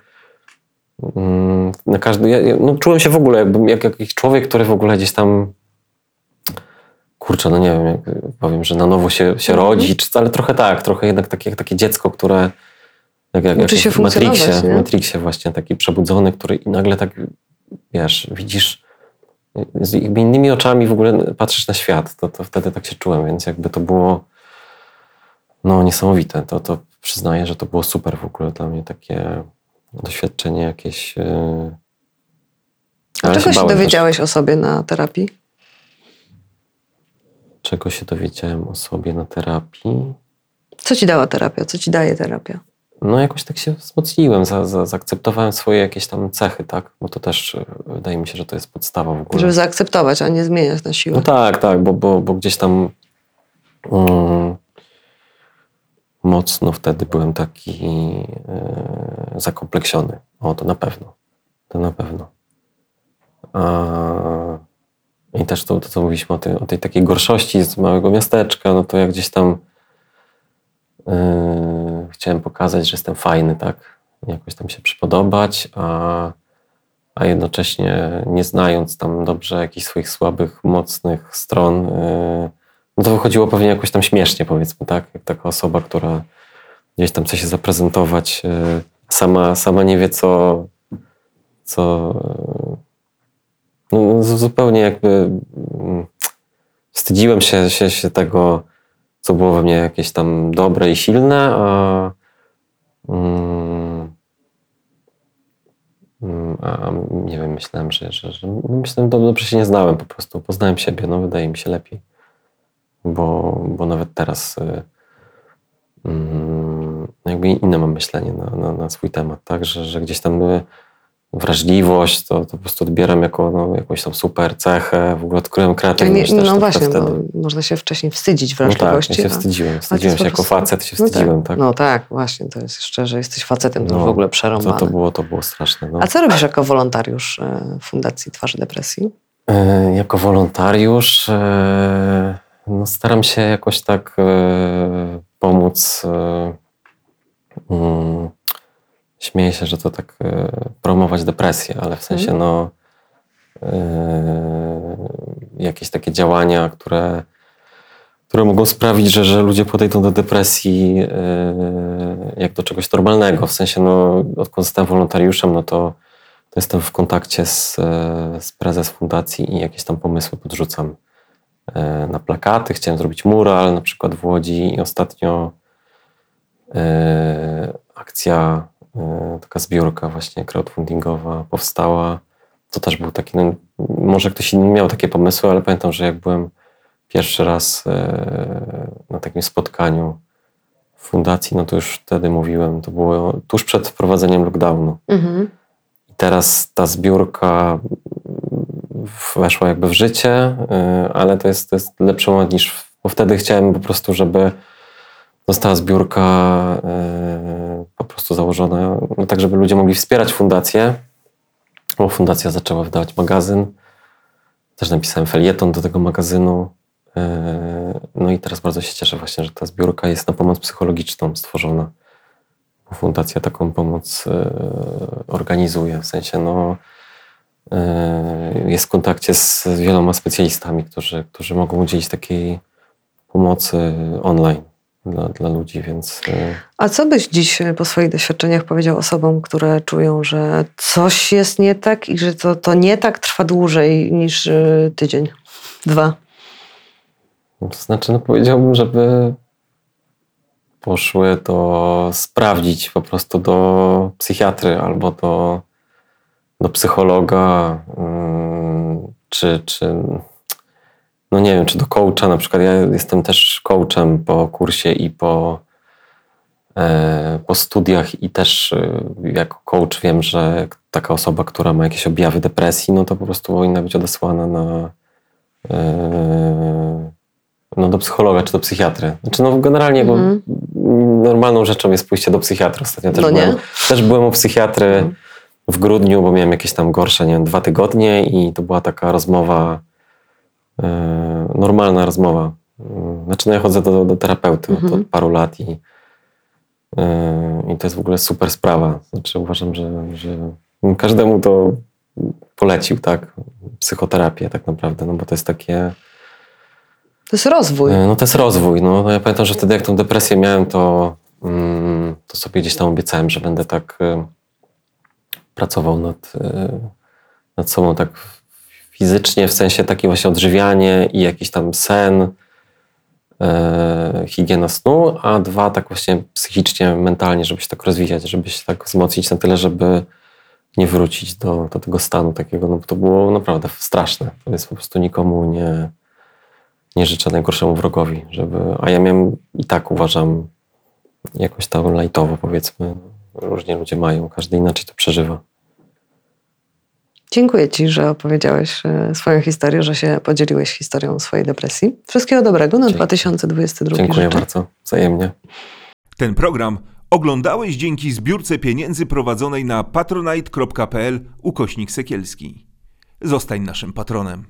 C: mm, na każdy, ja, no, czułem się w ogóle jakbym jak jakiś człowiek, który w ogóle gdzieś tam kurczę, no nie wiem, jak powiem, że na nowo się, się
D: Mhm.
C: rodzi, ale trochę tak, trochę jednak takie, takie dziecko, które jak, jak,
D: Uczy się
C: w Matrixie, w
D: nie?
C: Matrixie właśnie taki przebudzony, który i nagle tak, wiesz, widzisz z innymi oczami w ogóle patrzysz na świat, to, to wtedy tak się czułem, więc jakby to było no niesamowite, to, to przyznaję, że to było super w ogóle dla mnie takie doświadczenie jakieś yy...
D: A czego się
C: też.
D: dowiedziałeś o sobie na terapii?
C: Czego się dowiedziałem o sobie na terapii?
D: Co ci dała terapia? Co ci daje terapia?
C: No jakoś tak się wzmocniłem, za, za, zaakceptowałem swoje jakieś tam cechy, tak? Bo to też e, wydaje mi się, że to jest podstawa w ogóle.
D: Żeby zaakceptować, a nie zmieniać na siłę.
C: No tak, tak, bo, bo, bo gdzieś tam mm, mocno wtedy byłem taki e, zakompleksiony. O, to na pewno. To na pewno. A, I też to, to co mówiliśmy o tej, o tej takiej gorszości z małego miasteczka, no to ja gdzieś tam e, chciałem pokazać, że jestem fajny, tak? Jakoś tam się przypodobać, a a jednocześnie nie znając tam dobrze jakichś swoich słabych, mocnych stron, yy, no to wychodziło pewnie jakoś tam śmiesznie, powiedzmy, tak? Jak taka osoba, która gdzieś tam chce się zaprezentować, yy, sama, sama nie wie, co, co yy, no, z- zupełnie jakby mm, wstydziłem się, się, się tego, co było we mnie jakieś tam dobre i silne, a mm, Mm, A nie wiem, myślałem, że, że, że no myślałem, dobrze się nie znałem po prostu. Poznałem siebie, no wydaje mi się lepiej. Bo, bo nawet teraz y, jakby inne mam myślenie na, na, na swój temat, tak? Że, że gdzieś tam y, wrażliwość to, to po prostu odbieram jako no, jakąś tam super cechę. W ogóle odkryłem
D: Tak
C: kreatywność też
D: no
C: trochę
D: właśnie,
C: wtedy.
D: bo można się wcześniej wstydzić
C: No tak, ja
D: wrażliwości.
C: się
D: a-
C: wstydziłem. Wstydziłem
D: to
C: się jako
D: prostu-
C: facet, się
D: no
C: wstydziłem,
D: tak.
C: tak?
D: No tak, właśnie, to jest jeszcze, że jesteś facetem, to
C: No,
D: w ogóle
C: To,
D: przerąbane.
C: to, było, to było straszne. No.
D: A co robisz jako wolontariusz e, Fundacji Twarzy Depresji?
C: E, Jako wolontariusz e, no staram się jakoś tak e, pomóc. mm, Śmieję się, że to tak e, promować depresję, ale w sensie no e, jakieś takie działania, które, które mogą sprawić, że, że ludzie podejdą do depresji e, jak do czegoś normalnego. W sensie no odkąd zostałem wolontariuszem, no to, to jestem w kontakcie z, z prezes fundacji i jakieś tam pomysły podrzucam na plakaty. Chciałem zrobić mural na przykład w Łodzi i ostatnio akcja, taka zbiórka właśnie crowdfundingowa powstała. To też był taki, no, może ktoś inny miał takie pomysły, ale pamiętam, że jak byłem pierwszy raz e, na takim spotkaniu w fundacji, no to już wtedy mówiłem, to było tuż przed wprowadzeniem lockdownu.
D: Mhm.
C: I teraz ta zbiórka weszła jakby w życie, y, ale to jest, to jest lepszy moment niż. Bo wtedy chciałem po prostu, żeby została zbiórka po prostu założona, no tak, żeby ludzie mogli wspierać fundację. Bo fundacja zaczęła wydawać magazyn. Też napisałem felieton do tego magazynu. Y, No i teraz bardzo się cieszę właśnie, że ta zbiórka jest na pomoc psychologiczną stworzona. Fundacja taką pomoc e, organizuje, w sensie no, e, jest w kontakcie z wieloma specjalistami, którzy, którzy mogą udzielić takiej pomocy online dla, dla ludzi, więc e,
D: A co byś dziś e, po swoich doświadczeniach powiedział osobom, które czują, że coś jest nie tak i że to, to nie tak trwa dłużej niż e, tydzień, dwa?
C: to znaczy no, powiedziałbym, żeby poszły to sprawdzić po prostu do psychiatry albo do, do psychologa, ym, czy, czy no nie wiem, czy do coacha na przykład. Ja jestem też coachem po kursie i po, e, po studiach i też e, jako coach wiem, że taka osoba, która ma jakieś objawy depresji, no to po prostu powinna być odesłana na e, no do psychologa czy do psychiatry. Znaczy no generalnie,
D: Mhm.
C: bo normalną rzeczą jest pójście do psychiatry. Ostatnio też,
D: No
C: byłem, też byłem u psychiatry w grudniu, bo miałem jakieś tam gorsze, nie wiem, dwa tygodnie i to była taka rozmowa, normalna rozmowa. E, Znaczy no ja chodzę do, do terapeuty od,
D: Mhm.
C: od paru lat i, e, i to jest w ogóle super sprawa. Znaczy uważam, że, że każdemu to polecił, tak, psychoterapię tak naprawdę, no bo to jest takie...
D: To jest rozwój.
C: E, No to jest rozwój. No, no ja pamiętam, że wtedy jak tą depresję miałem, to, mm, to sobie gdzieś tam obiecałem, że będę tak e, pracował nad, e, nad sobą tak fizycznie, w sensie takie właśnie odżywianie i jakiś tam sen, e, higiena snu, a dwa tak właśnie psychicznie, mentalnie, żeby się tak rozwijać, żeby się tak wzmocnić na tyle, żeby nie wrócić do, do tego stanu takiego, no bo to było naprawdę straszne. To jest po prostu nikomu nie, nie życzę najgorszemu wrogowi, żeby, a ja miałem i tak uważam jakoś tam lajtowo powiedzmy, różnie ludzie mają, każdy inaczej to przeżywa.
D: Dziękuję Ci, że opowiedziałeś e, swoją historię, że się podzieliłeś historią swojej depresji. Wszystkiego dobrego na
C: Dzięki.
D: 2022
C: Dziękuję
D: życzę.
C: bardzo, wzajemnie.
A: Ten program oglądałeś dzięki zbiórce pieniędzy prowadzonej na patronite.pl ukośnik sekielski. Zostań naszym patronem.